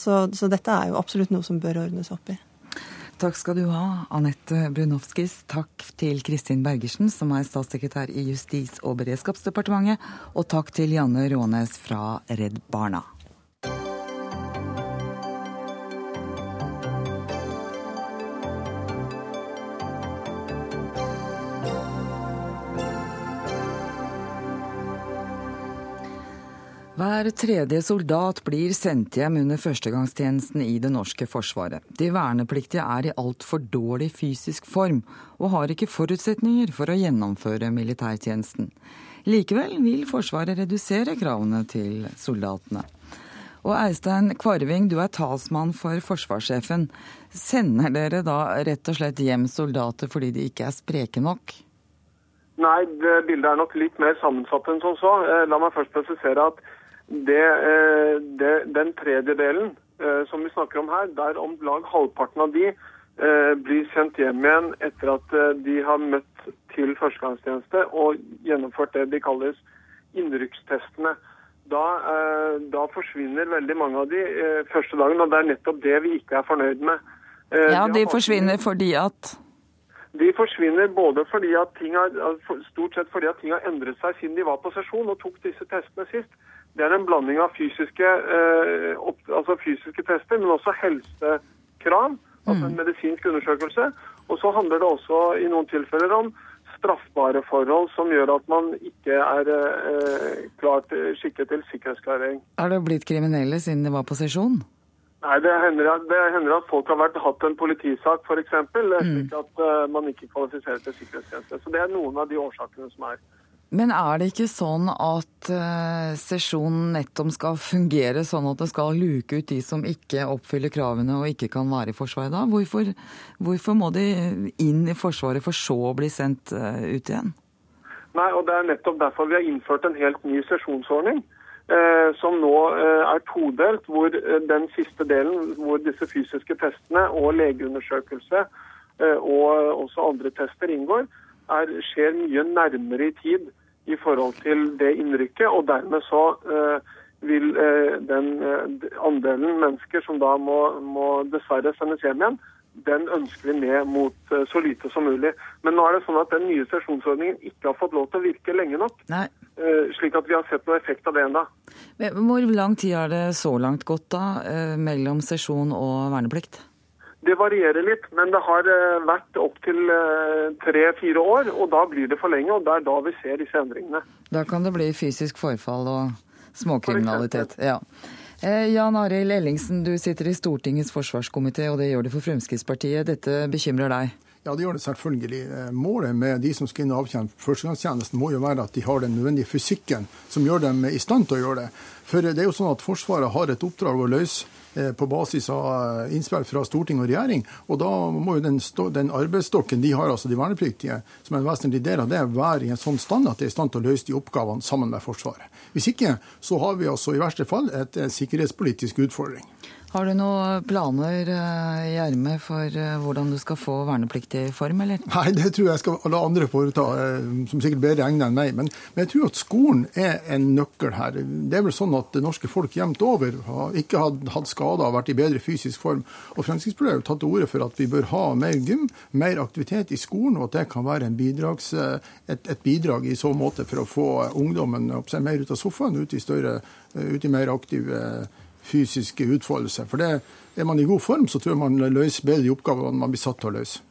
så, så dette er jo absolutt noe som bør ordnes opp i. Takk skal du ha, Anette Brunovskis. Takk til Kristin Bergersen, som er statssekretær i Justis- og beredskapsdepartementet. Og takk til Janne Rånes fra Redd Barna. Hver tredje soldat blir sendt hjem under førstegangstjenesten i det norske forsvaret. De vernepliktige er i altfor dårlig fysisk form, og har ikke forutsetninger for å gjennomføre militærtjenesten. Likevel vil Forsvaret redusere kravene til soldatene. Og Eistein Kvarving, du er talsmann for forsvarssjefen. Sender dere da rett og slett hjem soldater fordi de ikke er spreke nok? Nei, bildet er nok litt mer sammensatt enn som så. Eh, la meg først presisere at det, eh, det, den tredjedelen eh, som vi snakker om her, der om lag halvparten av de eh, blir sendt hjem igjen etter at de har møtt til førstegangstjeneste og gjennomført det de kalles innrykkstestene. Da, da, forsvinner veldig mange av de første dagen, og det er nettopp det vi ikke er fornøyd med. Ja, de forsvinner fordi at De forsvinner både fordi at ting har, stort sett fordi at ting har endret seg siden de var på sesjon og tok disse testene sist. Det er en blanding av fysiske, eh, opp, altså fysiske tester, men også helsekrav. Altså en mm. medisinsk undersøkelse. Og så handler det også i noen tilfeller om straffbare forhold som gjør at man ikke er eh, klart skikket til sikkerhetsklarering. Er det blitt kriminelle siden de var på sesjon? Nei, det hender, det hender at folk har vært, hatt en politisak f.eks. Mm. slik at uh, man ikke kvalifiserer til sikkerhetstjeneste. Så det er noen av de årsakene som er. Men er det ikke sånn at uh, sesjonen nettopp skal fungere sånn at det skal luke ut de som ikke oppfyller kravene og ikke kan være i Forsvaret da? Hvorfor, hvorfor må de inn i Forsvaret for så å bli sendt uh, ut igjen? Nei, og Det er nettopp derfor vi har innført en helt ny sesjonsordning. Uh, som nå er todelt, hvor den siste delen, hvor disse fysiske testene og legeundersøkelse og også andre tester inngår, er, skjer mye nærmere i tid i forhold til det innrykket. Og dermed så uh, vil uh, den uh, andelen mennesker som da må, må, dessverre sendes hjem igjen, den ønsker vi ned mot så lite som mulig. Men nå er det sånn at den nye sesjonsordningen ikke har fått lov til å virke lenge nok. Nei. Slik at vi har sett noe effekt av det ennå. Hvor lang tid har det så langt gått da, mellom sesjon og verneplikt? Det varierer litt, men det har eh, vært opptil eh, tre-fire år. Og da blir det for lenge, og det er da vi ser disse endringene. Da kan det bli fysisk forfall og småkriminalitet. Ja. Eh, Jan Arild Ellingsen, du sitter i Stortingets forsvarskomité, og det gjør det for Fremskrittspartiet. Dette bekymrer deg? Ja, det gjør det selvfølgelig. Målet med de som skal inn og avtjene førstegangstjenesten, må jo være at de har den nødvendige fysikken som gjør dem i stand til å gjøre det. For det er jo sånn at Forsvaret har et oppdrag å løse på basis av innspill fra storting og regjering. Og da må jo den, den arbeidsstokken de har, altså de vernepliktige, som er en vesentlig del av det, være i en sånn stand at de er i stand til å løse de oppgavene sammen med Forsvaret. Hvis ikke så har vi altså i verste fall et, et sikkerhetspolitisk utfordring. Har du noen planer eh, i ermet for eh, hvordan du skal få vernepliktig form, eller? Nei, det tror jeg skal alle andre foreta, eh, som sikkert bedre egnet enn meg. Men, men, jeg tror at skolen er en nøkkel her. Det er vel sånn at det norske folk jevnt over har ikke har hatt skader og vært i bedre fysisk form. Og Fremskrittspartiet har tatt til orde for at vi bør ha mer gym, mer aktivitet i skolen, og at det kan være bidrags, et, et, bidrag i så måte for å få ungdommen mer ut av sofaen, ut i, større, ut i mer aktiv fysiske utfoldelse. For det, er man i god form, så tror jeg man løser bedre de oppgavene man blir satt til å løse.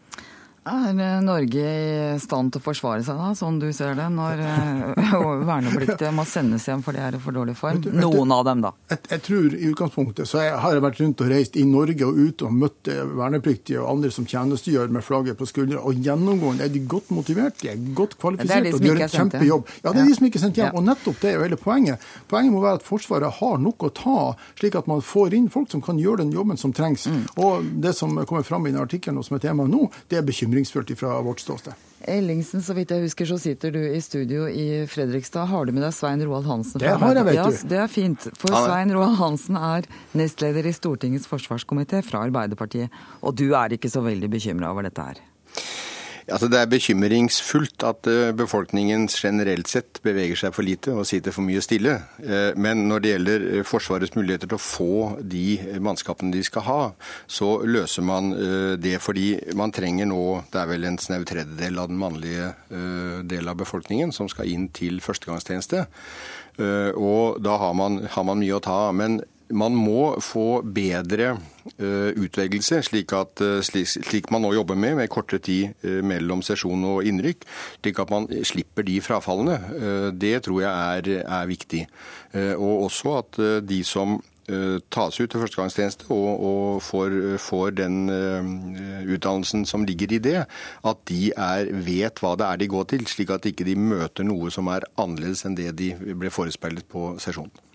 Er Norge i stand til å forsvare seg, da, sånn du ser det, når eh, vernepliktige må sendes hjem for de er i for dårlig form? Noen av dem, da. Jeg, jeg tror i utgangspunktet så jeg, har jeg vært rundt og reist i Norge og ute og møtt eh, vernepliktige og andre som tjenestegjør med flagget på skuldra. Og gjennomgående er de godt motiverte, de er godt kvalifisert og de gjør en kjempejobb. Ja, det er de som ikke er sendt hjem. Og nettopp det er jo hele poenget. Poenget må være at Forsvaret har nok å ta, slik at man får inn folk som kan gjøre den jobben som trengs. Mm. Og det som kommer fram i den artikkelen og som er tema nå, det er bekymring bekymringsfullt fra vårt ståsted. Ellingsen, så vidt jeg husker så sitter du i studio i Fredrikstad. Har du med deg Svein Roald Hansen? Det har jeg, vet du. Ja, det er fint. For Svein Roald Hansen er nestleder i Stortingets forsvarskomité fra Arbeiderpartiet. Og du er ikke så veldig bekymra over dette her? Altså, det er bekymringsfullt at eh, befolkningen generelt sett beveger seg for lite og sitter for mye stille. Eh, men når det gjelder eh, Forsvarets muligheter til å få de mannskapene de skal ha, så løser man det fordi man trenger nå Det er vel en snau tredjedel av den mannlige delen av befolkningen som skal inn til førstegangstjeneste. Og da har man, har man mye å ta av. Men man må få bedre uh, utvelgelse, slik, at, uh, slik, man nå jobber med, med kortere tid uh, mellom sesjon og innrykk. Slik at man slipper de frafallene. det tror jeg er, er viktig. og også at de som tas ut til førstegangstjeneste og, og får, får, den utdannelsen som ligger i det, at de er, vet hva det er de går til, slik at ikke de møter noe som er annerledes enn det de ble forespeilet på sesjonen.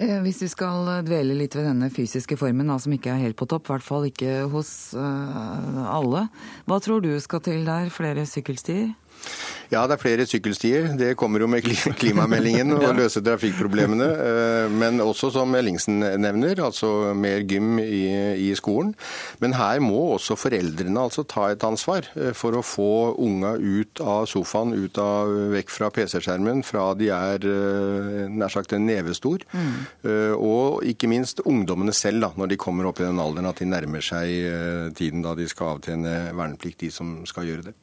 Eh, hvis vi skal dvele litt ved denne fysiske formen, som ikke er helt på topp, i hvert fall ikke hos uh, alle. Hva tror du skal til der? Flere sykkelstier? Ja, det er flere sykkelstier. Det kommer jo med klimameldingen og løse trafikkproblemene. Eh, men også, som Ellingsen nevner, altså mer gym i, i, skolen. Men her må også foreldrene altså ta et ansvar eh, for å få unga ut av sofaen, ut av, vekk fra PC-skjermen fra de er eh, nær sagt en nevestor. Mm. Og ikke minst ungdommene selv, da, når de kommer opp i den alderen at de nærmer seg tiden da de skal avtjene verneplikt, de som skal gjøre det.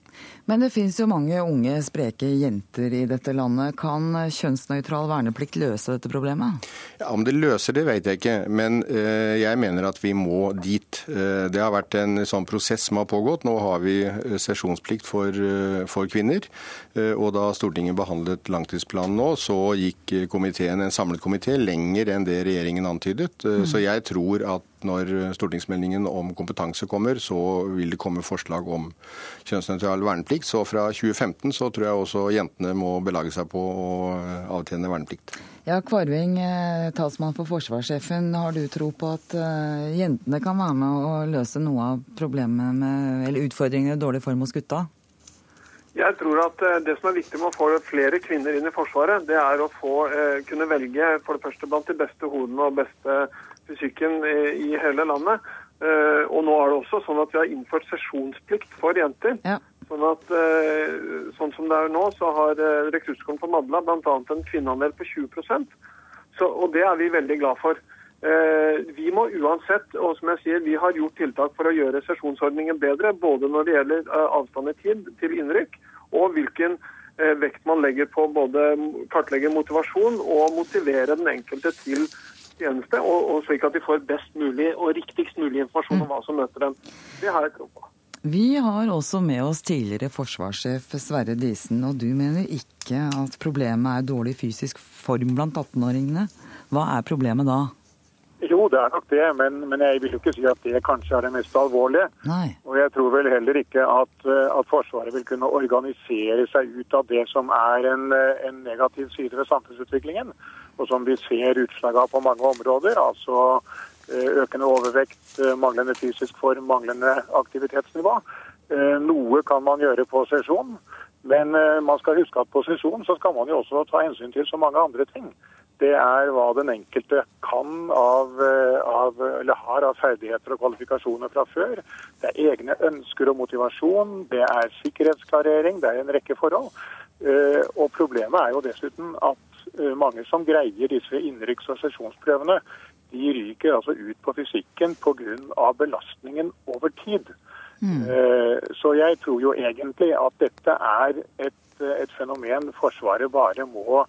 Men det finnes jo mange unge, spreke jenter i dette landet. Kan kjønnsnøytral verneplikt løse dette problemet? Ja, Om det løser det, vet jeg ikke. Men uh, jeg mener at vi må dit. Uh, det har vært en sånn prosess som har pågått. Nå har vi eh, sesjonsplikt for, for kvinner. og da Stortinget behandlet langtidsplanen nå, så gikk komiteen, en samlet komité lenger enn det regjeringen antydet. Mm. Så jeg tror at når stortingsmeldingen om kompetanse kommer, så vil det komme forslag om kjønnsnøytral verneplikt. Så fra 2015 så tror jeg også jentene må belage seg på å avtjene verneplikt. Ja, Kvarving, eh, talsmann for forsvarssjefen. Har du tro på at uh, jentene kan være med å løse noe av problemet med, eller utfordringene i dårlig form hos gutta? Jeg tror at eh, Det som er viktig med å få flere kvinner inn i Forsvaret, det er å få, eh, kunne velge for det første blant de beste hodene og beste fysikken i, i hele landet. Uh, og nå er det også sånn at vi har innført sesjonsplikt for jenter. Ja. Sånn at uh, sånn som det er nå, så har Rekruttskolen på Madla bl.a. en kvinneandel på 20 så, Og det er vi veldig glad for. Vi må uansett, og som jeg sier, vi har gjort tiltak for å gjøre sesjonsordningen bedre. Både når det gjelder avstand i tid til innrykk, og hvilken vekt man legger på både kartlegge motivasjon og motivere den enkelte til tjeneste, og, og, slik at de får best mulig og riktigst mulig informasjon om hva som møter dem. Det har jeg tro på. Vi har også med oss tidligere forsvarssjef Sverre Disen, og du mener ikke at problemet er dårlig fysisk form blant 18-åringene. Hva er problemet da? Jo, det er nok det, men, men, jeg vil jo ikke si at det kanskje er det mest alvorlige. Nei. Og jeg tror vel heller ikke at, eh, at, Forsvaret vil kunne organisere seg ut av det som er en, eh, en, negativ side ved samfunnsutviklingen, og som vi ser utslag av på mange områder. Altså eh, økende overvekt, manglende fysisk form, manglende aktivitetsnivå. Noe kan man gjøre på sesjon, men man skal huske at på sesjon så skal man jo også ta hensyn til så mange andre ting det er hva den enkelte kan av, eh, av, eller har av ferdigheter og kvalifikasjoner fra før. Det er egne ønsker og motivasjon, det er sikkerhetsklarering, det er en rekke forhold. Eh, og problemet er jo dessuten at eh, mange som greier disse innenriks- og sesjonsprøvene, de ryker altså ut på fysikken pga. belastningen over tid. Mm. Så jeg tror jo egentlig at dette er et, et fenomen Forsvaret bare må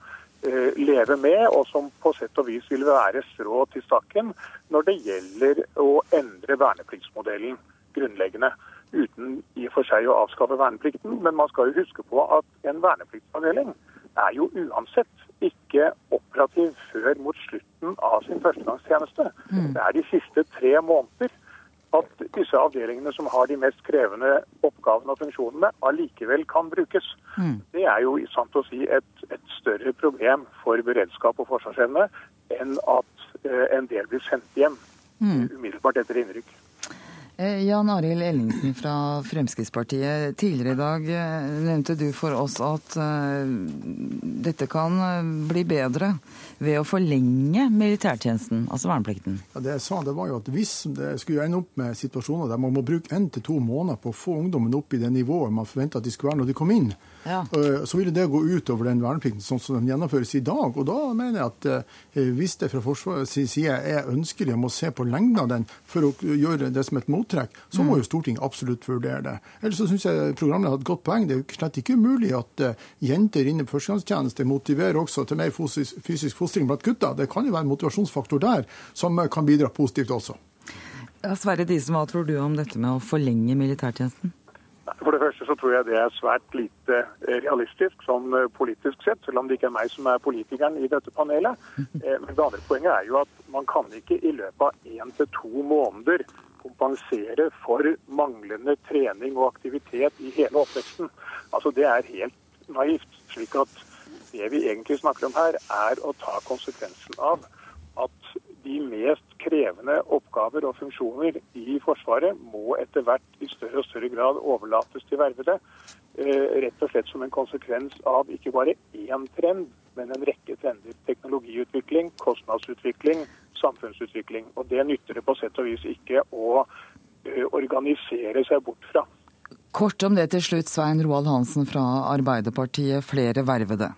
leve med, og som på sett og vis vil være strå til stakken når det gjelder å endre vernepliktsmodellen grunnleggende. Uten i og for seg å avskaffe verneplikten, men man skal jo huske på at en vernepliktsavdeling er jo uansett ikke operativ før mot slutten av sin førstegangstjeneste. Mm. Det er de siste tre måneder at disse avdelingene som har de mest krevende oppgavene og funksjonene, allikevel kan brukes. Mm. Det er jo sant å si et, et, større problem for beredskap og forsvarsevne enn at eh, en del blir sendt hjem mm. umiddelbart etter innrykk. Eh, Jan Arild Ellingsen fra Fremskrittspartiet. Tidligere i dag eh, nevnte du for oss at uh, dette kan bli bedre ved å forlenge militærtjenesten, altså verneplikten? Ja, det jeg sa, det var jo at Hvis det skulle ende opp med situasjoner der man må bruke én til to måneder på å få ungdommen opp i det nivået man forventa at de skulle være når de kom inn, ja. Eh, så ville det gå utover den verneplikten sånn som den gjennomføres i dag. Og da mener jeg at eh, hvis det fra Forsvarets side er ønskelig om å se på lengden av den for å gjøre det som et mottrekk, så må mm. jo Stortinget absolutt vurdere det. Ellers så syns jeg programmet har et godt poeng. Det er jo slett ikke umulig at jenter inne på førstegangstjeneste motiverer også til mer fysisk, fostring blant gutta. Det kan jo være en motivasjonsfaktor der som kan bidra positivt også. Ja, Sverre Disen, hva tror du om dette med å forlenge militærtjenesten? For det første så tror jeg det er svært lite eh, realistisk sånn eh, politisk sett, selv om det ikke er meg som er politikeren i dette panelet. Eh, men det andre poenget er jo at man kan ikke i løpet av én til to måneder kompensere for manglende trening og aktivitet i hele oppveksten. Altså Det er helt naivt. slik at det vi egentlig snakker om her, er å ta konsekvensen av de mest krevende oppgaver og funksjoner i Forsvaret må etter hvert i større og større grad overlates til vervede. Eh, rett og slett som en konsekvens av ikke bare én trend, men en rekke trender. Teknologiutvikling, kostnadsutvikling, samfunnsutvikling. Og det nytter det på sett og vis ikke å eh, organisere seg bort fra. Kort om det til slutt, Svein Roald Hansen fra Arbeiderpartiet, flere vervede.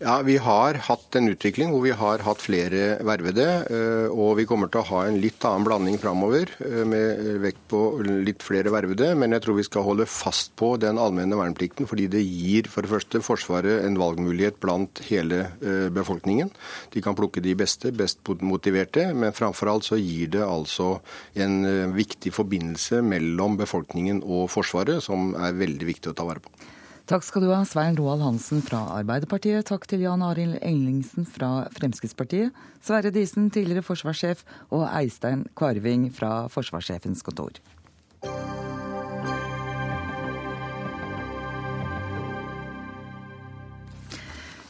Ja, Vi har hatt en utvikling hvor vi har hatt flere vervede. Eh, og vi kommer til å ha en litt annen blanding framover, eh, med vekt på litt flere vervede. Men jeg tror vi skal holde fast på den allmenne verneplikten, fordi det gir for det første Forsvaret en valgmulighet blant hele eh, befolkningen. De kan plukke de beste, best motiverte, men framfor alt så gir det altså en viktig forbindelse mellom befolkningen og Forsvaret, som er veldig viktig å ta vare på. Takk skal du ha, Svein Roald Hansen fra Arbeiderpartiet. Takk til Jan Arild Englingsen fra Fremskrittspartiet. Sverre Disen, tidligere forsvarssjef, og Eistein Kvarving fra Forsvarssjefens kontor.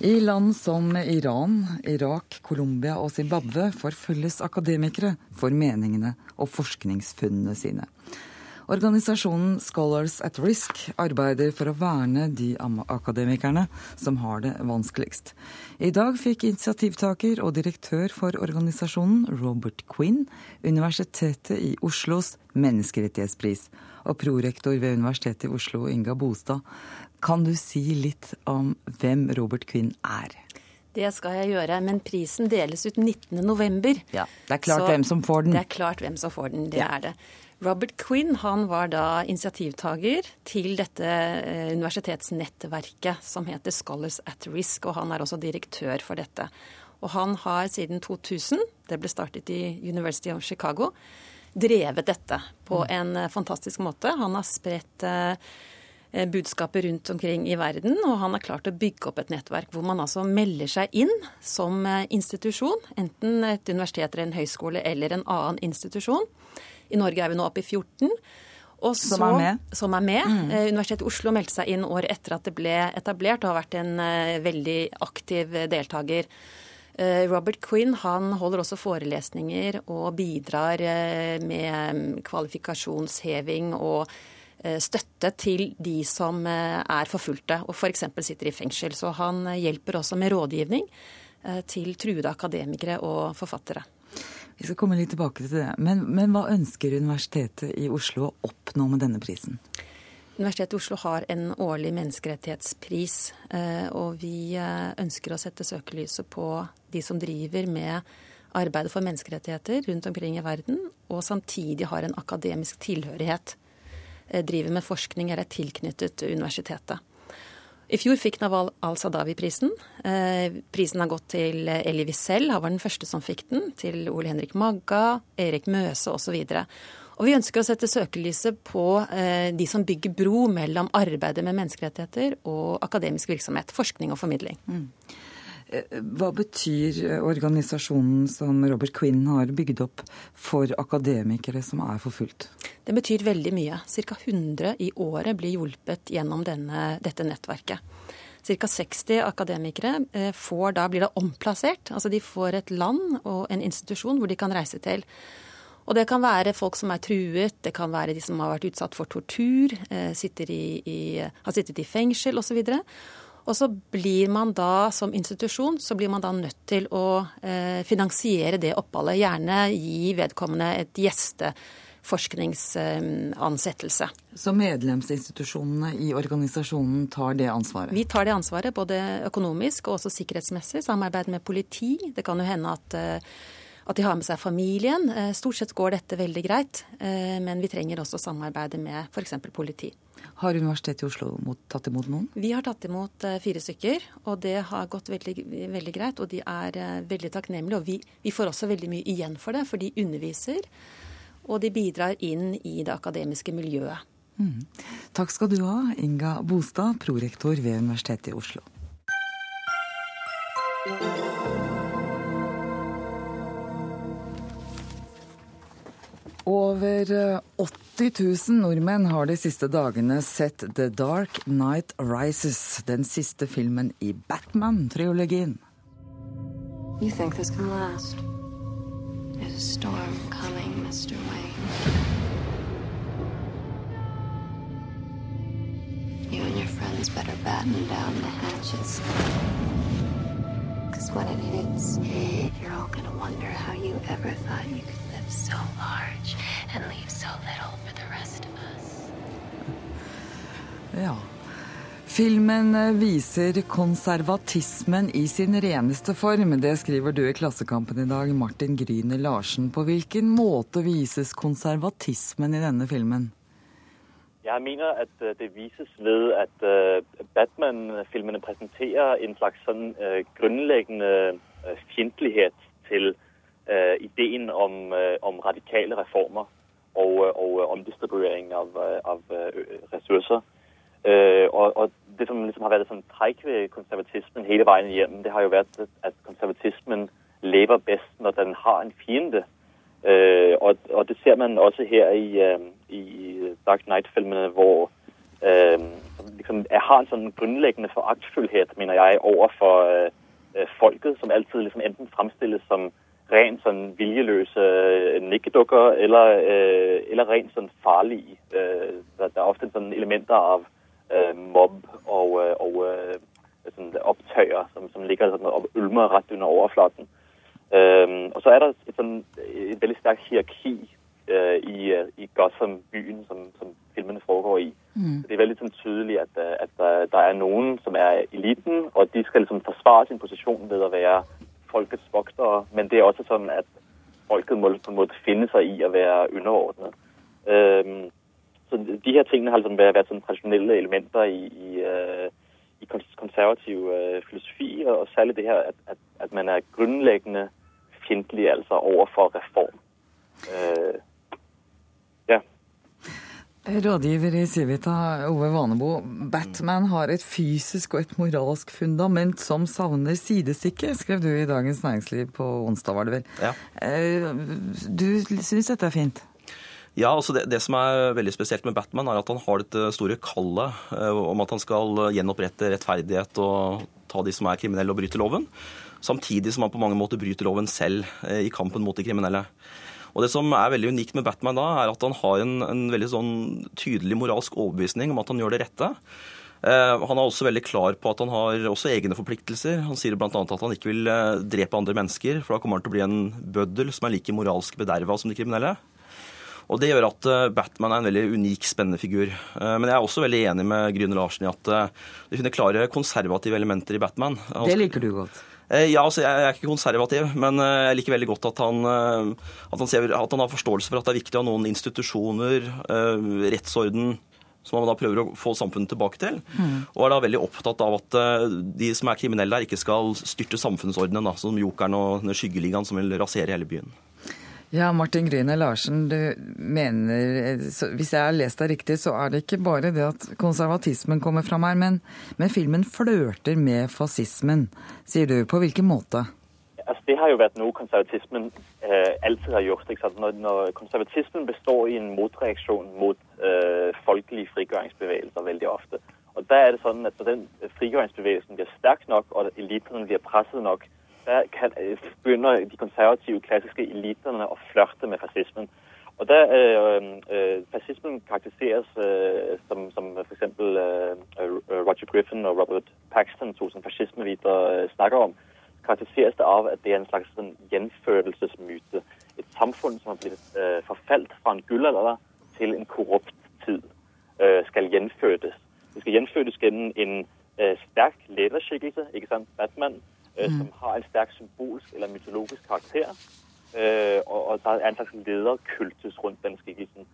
I land som Iran, Irak, Colombia og Zimbabwe forfølges akademikere for meningene og forskningsfunnene sine. Organisasjonen Scholars at Risk arbeider for å verne de akademikerne som har det vanskeligst. I dag fikk initiativtaker og direktør for organisasjonen, Robert Quinn, Universitetet i Oslos menneskerettighetspris. Og prorektor ved Universitetet i Oslo, Inga Bostad, kan du si litt om hvem Robert Quinn er? Det skal jeg gjøre, men prisen deles ut 19.11. Ja, det er klart hvem som får den. Det er klart hvem som får den, det ja. er det. Robert Quinn han var da initiativtaker til dette eh, universitetsnettverket som heter Scholars at Risk, og han er også direktør for dette. Og han har siden 2000, det ble startet i University of Chicago, drevet dette på mm. en eh, fantastisk måte. Han har spredt eh, budskapet rundt omkring i verden. Og han har klart å bygge opp et nettverk hvor man altså melder seg inn som institusjon. Enten et universitet eller en høyskole eller en annen institusjon. I Norge er vi nå oppe i 14. Og så, som er med? Som er med. Mm. Universitetet i Oslo meldte seg inn året etter at det ble etablert, og har vært en veldig aktiv deltaker. Eh, Robert Quinn han holder også forelesninger og bidrar eh, med mm, kvalifikasjonsheving og eh, støtte til de som er forfulgte og f.eks. For sitter i fengsel. Så han hjelper også med rådgivning til truede akademikere og forfattere. Vi skal komme litt tilbake til det. Men, men hva ønsker Universitetet i Oslo å oppnå med denne prisen? Universitetet i Oslo har en årlig menneskerettighetspris, eh, og vi eh, ønsker å sette søkelyset på de som driver med arbeidet for menneskerettigheter rundt omkring i verden, og samtidig har en akademisk tilhørighet. Eh, driver med forskning eller er tilknyttet universitetet. I fjor fikk Naval al-Sadawi-prisen. Prisen har gått til Elie Wiesel, han var den første som fikk den. Til Ole Henrik Magga, Erik Møse osv. Og vi ønsker å sette søkelyset på eh, de som bygger bro mellom arbeidet med menneskerettigheter og akademisk virksomhet, forskning og formidling. Mm. Hva betyr organisasjonen som Robert Quinn har bygd opp for akademikere som er forfulgt? Det betyr veldig mye. Ca. 100 i året blir hjulpet gjennom denne, dette nettverket. Ca. 60 akademikere eh, får, da blir da omplassert. Altså de får et land og en institusjon hvor de kan reise til. Og det kan være folk som er truet, det kan være de som har vært utsatt for tortur, eh, i, i, har sittet i fengsel osv. Og så blir man da som institusjon så blir man da nødt til å eh, finansiere det oppholdet. Gjerne gi vedkommende et gjesteforskningsansettelse. Så medlemsinstitusjonene i organisasjonen tar det ansvaret? Vi tar det ansvaret, både økonomisk og også sikkerhetsmessig. Samarbeid med politi. Det kan jo hende at eh, at de har med seg familien. Eh, stort sett går dette veldig greit, men vi trenger også samarbeide med f.eks. politi. Har Universitetet i Oslo tatt imot noen? Vi har tatt imot eh, fire stykker, og det har gått veldig, veldig greit. Og de er veldig takknemlige. Og vi, vi, får også veldig mye igjen for det, for de underviser. Og de bidrar inn i det akademiske miljøet. Mm. Takk skal du ha, Inga Bostad, prorektor ved Universitetet i Oslo. Over 80 eh, 000 nordmenn har de siste dagene sett The Dark Night Rises, den siste filmen i Batman-triologien. You think this can last? There's a storm coming, Mr. Wayne. You and your friends better batten down the hatches. Because when it hits, you're all gonna wonder how you ever thought you could so large and leave so little for the rest of us. Ja. Filmen eh, viser konservatismen i sin reneste form. Det skriver du i Klassekampen i dag, Martin Gryner Larsen. På hvilken måte vises konservatismen i denne filmen? Jeg mener at eh, det vises ved at eh, Batman-filmene presenterer en slags sånn grunnleggende fiendtlighet til Øh, ideen om, øh, om, radikale reformer og, øh, og omdistribuering av, av ressurser. Og, og, det som liksom har vært sånn trekk ved konservatismen hele veien hjem, det har jo vært at konservatismen lever best når den har en fiende. Og, og, det ser man også her i, i Dark Knight-filmene, hvor liksom, jeg har en sånn grunnleggende foraktfullhet, mener jeg, overfor folket, som alltid liksom enten fremstilles som rent sånn viljeløse øh, nikkedukker, eller, øh, eller rent sånn farlige. Øh, der, er ofte sånn elementer av mobb og, og sådan opptøyer som, som, ligger sådan og ulmer rett under overflaten. og så er det et, sånn, et veldig sterkt hierarki i, i Gotham-byen som, som, filmene foregår i. Mm. Det er veldig sånn tydelig at, at der, der, er noen som er eliten, og de skal liksom forsvare sin posisjon ved å være folkets voktere, men det er også sånn at folket må på en måte finne seg i å være underordnet. Um, så de her tingene har liksom vært sånn tradisjonelle elementer i, i, uh, i konservativ uh, filosofi, og særlig det her at, at, at man er grunnleggende fiendtlig altså overfor reform. Uh. Rådgiver i Civita, Ove Vanebo. Batman har et fysisk og et moralsk fundament som savner sidestykke, skrev du i Dagens Næringsliv på onsdag, var det vel. Ja. Eh, Du syns dette er fint? Ja, altså det, det som er veldig spesielt med Batman, er at han har dette store kallet eh, om at han skal gjenopprette rettferdighet og ta de som er kriminelle og bryter loven. Samtidig som han på mange måter bryter loven selv eh, i kampen mot de kriminelle. Og Det som er veldig unikt med Batman da, er at han har en, en veldig sånn tydelig moralsk overbevisning om at han gjør det rette. Eh, han er også veldig klar på at han har også egne forpliktelser. Han sier bl.a. at han ikke vil eh, drepe andre mennesker, for da kommer han til å bli en bøddel som er like moralsk bederva som de kriminelle. Og Det gjør at eh, Batman er en veldig unik, spennende figur. Men jeg er også veldig enig med Gryne Larsen i at du finner klare konservative elementer i Batman. Det liker du godt. Eh, Ja, altså jeg er ikke konservativ, men eh, jeg liker veldig godt at han, eh, at han, ser, at han har forståelse for at det er viktig å ha noen institusjoner, rettsorden, som han da prøver å få samfunnet tilbake til. Mm. Og er da veldig opptatt av at de som er kriminelle her, ikke skal styrte samfunnsordenen, da, som Jokeren og Skyggeligaen som vil rasere hele byen. Ja, Martin Gryne Larsen, du mener, hvis jeg har lest deg riktig, så er det ikke bare det at konservatismen kommer fram her, men, men filmen flørter med fascismen, sier du. På hvilken måte? Altså, det har jo vært noe konservatismen eh, alltid har gjort. Når, når konservatismen består i en motreaksjon mot eh, folkelige frigjøringsbevegelser veldig ofte. Og da er det sånn at Når den frigjøringsbevegelsen blir sterk nok, og elitene blir presset nok, kan, eh, begynner de konservative, klassiske elitene å flørte med fascismen. Og der øh, øh, Fascismen karakteriseres øh, som, som f.eks. Øh, Roger Griffin og Robert Paxton, to som fascismevitere, øh, snakker om, karakteriseres det av at det er en slags sånn, gjenfødelsesmyte. Et samfunn som har blitt øh, forfalt fra en gullalder til en korrupt tid, øh, skal gjenfødes. Det skal gjenfødes gjennom en øh, sterk lederskikkelse, ikke sant, Batman, øh, som har en sterk symbolsk eller mytologisk karakter. Øh, og, og der er en slags lederkultus rundt den skikkelsen.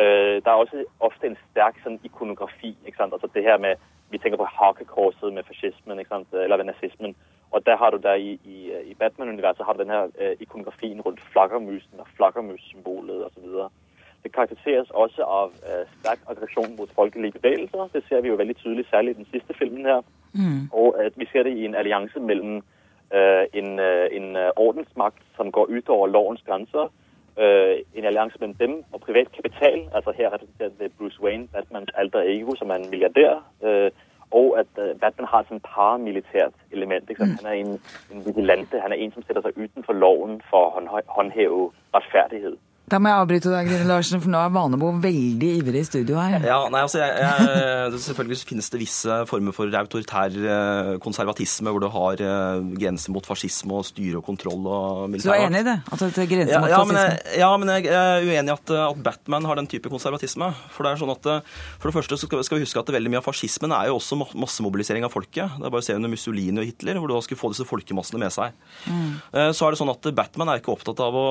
Øh, der er også ofte en sterk sånn, ikonografi. ikke sant? Altså det her med, Vi tenker på hakekorset med fascismen ikke sant? eller med nazismen. Og der har du der i, i, i Batman-universet har du den her øh, ikonografien rundt flaggermusen og flaggermussymbolet osv. Det karakteriseres også av uh, sterk aggresjon mot folkelige bevegelser. Det ser vi jo veldig tydelig, særlig i den siste filmen her. Og at vi ser det i en allianse mellom uh, en, uh, en øh, ordensmakt som går utover lovens grenser, øh, en allianse mellom dem og privat kapital, altså her representert ved Bruce Wayne, Batmans alter ego, som er en milliardær, øh, og at øh, Batman har et paramilitært element. Sant? Han er en, en vigilante, han er en, som sætter seg utenfor loven for å håndheve retfærdighed. Da må jeg avbryte deg, Grine Larsen, for nå er Vanebo veldig ivrig i studio her. Ja, nei, altså jeg, jeg, Selvfølgelig finnes det visse former for autoritær eh, konservatisme, hvor du har eh, grenser mot fascisme og styre og kontroll og militær Så du er enig i det? At det er grenser Ja, mot ja, men fascisme? jeg, ja, men jeg er uenig i at, at Batman har den type konservatisme. For det er sånn at eh, for det første så skal, skal vi huske at veldig mye av fascismen er jo også ma- massemobilisering av folket. Det er bare å se under Mussolini og Hitler, hvor du da skulle få disse folkemassene med seg. Mm. Så er det sånn at Batman er ikke opptatt av å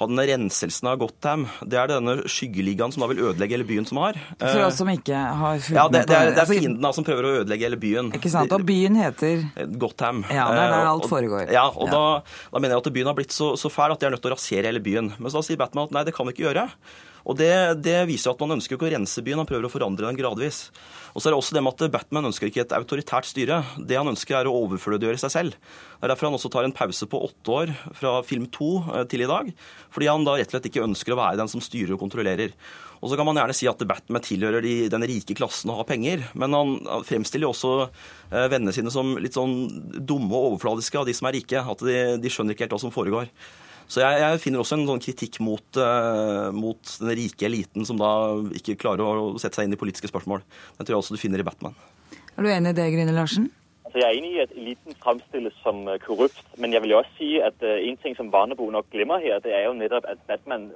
ha den renselsen av Gotham. Det er denne skyggeligaen som da vil ødelegge hele byen som har. For Eh, oss som ikke har fulgt ja, det, det, er, det er Altså, fienden da som prøver å ødelegge hele byen. Ikke sant? Og byen heter Gotham. Ja, det er der Eh, alt foregår. Ja, og Ja. Da, da mener jeg at byen har blitt så, så fæl at de er nødt til å rasere hele byen. Men så da sier Batman at nei, det kan vi ikke gjøre. Og det, det viser at man ønsker ikke å rense byen, han prøver å forandre den gradvis. Og så er det også det med at Batman ønsker ikke et autoritært styre. Det han ønsker er å overflødiggjøre seg selv. Det er derfor han også tar en pause på åtte år fra film to eh, til i dag. Fordi han da rett og slett ikke ønsker å være den som styrer og kontrollerer. Og så kan man gjerne si at Batman tilhører de, den rike klassen og har penger, men han, fremstiller jo også eh, vennene sine som litt sånn dumme og overfladiske av de som er rike. At de, de skjønner ikke helt hva som foregår. Så jeg, jeg finner også en sånn kritikk mot, eh, mot den rike eliten som da ikke klarer å sette seg inn i politiske spørsmål. Den tror jeg også du finner i Batman. Er du enig i det, Grine Larsen? Altså, jeg er enig i at eliten fremstilles som uh, korrupt, men jeg vil jo også si at uh, en ting som Barnebo nok glemmer her, det er jo nettopp at Batman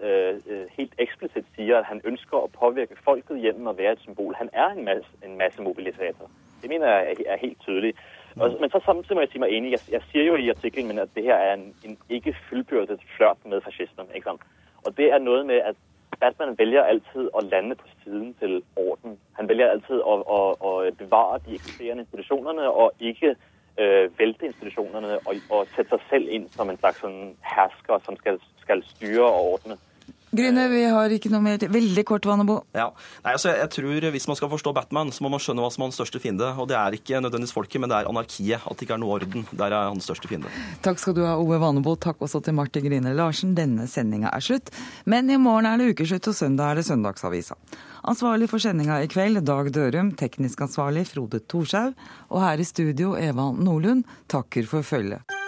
helt eksplisitt sier at han ønsker å påvirke folket gjennom å være et symbol. Han er en, masse, en massemobilisator. Det mener jeg er, er helt tydelig. Og, men så samtidig må jeg si meg enig. Jeg, jeg sier jo i artikkelen min at det her er en, en ikke fullbyrdet flørt med fascismen. ikke sant? Og det er noe med at Batman velger alltid å lande på siden til orden. Han velger alltid å, å, å bevare de eksisterende institusjonene og ikke øh, velte institusjonene og, og sette seg selv inn som en slags sånn hersker som skal, skal styre og ordne. Gryne, vi har ikke noe mer. Veldig kort, Vannebo. Ja. Nei, altså, jeg tror Hvis man skal forstå Batman, så må man skjønne hva som er hans største fiende. Og det er ikke nødvendigvis folket, men det er anarkiet. At det ikke er noe orden. Der er hans største fiende. Takk skal du ha, Ove Vannebo. Takk også til Martin Grine Larsen. Denne sendinga er slutt. Men i morgen er det ukeslutt, og søndag er det Søndagsavisa. Ansvarlig for sendinga i kveld, Dag Dørum. Teknisk ansvarlig, Frode Thorshaug. Og her i studio, Eva Nordlund. Takker for følget.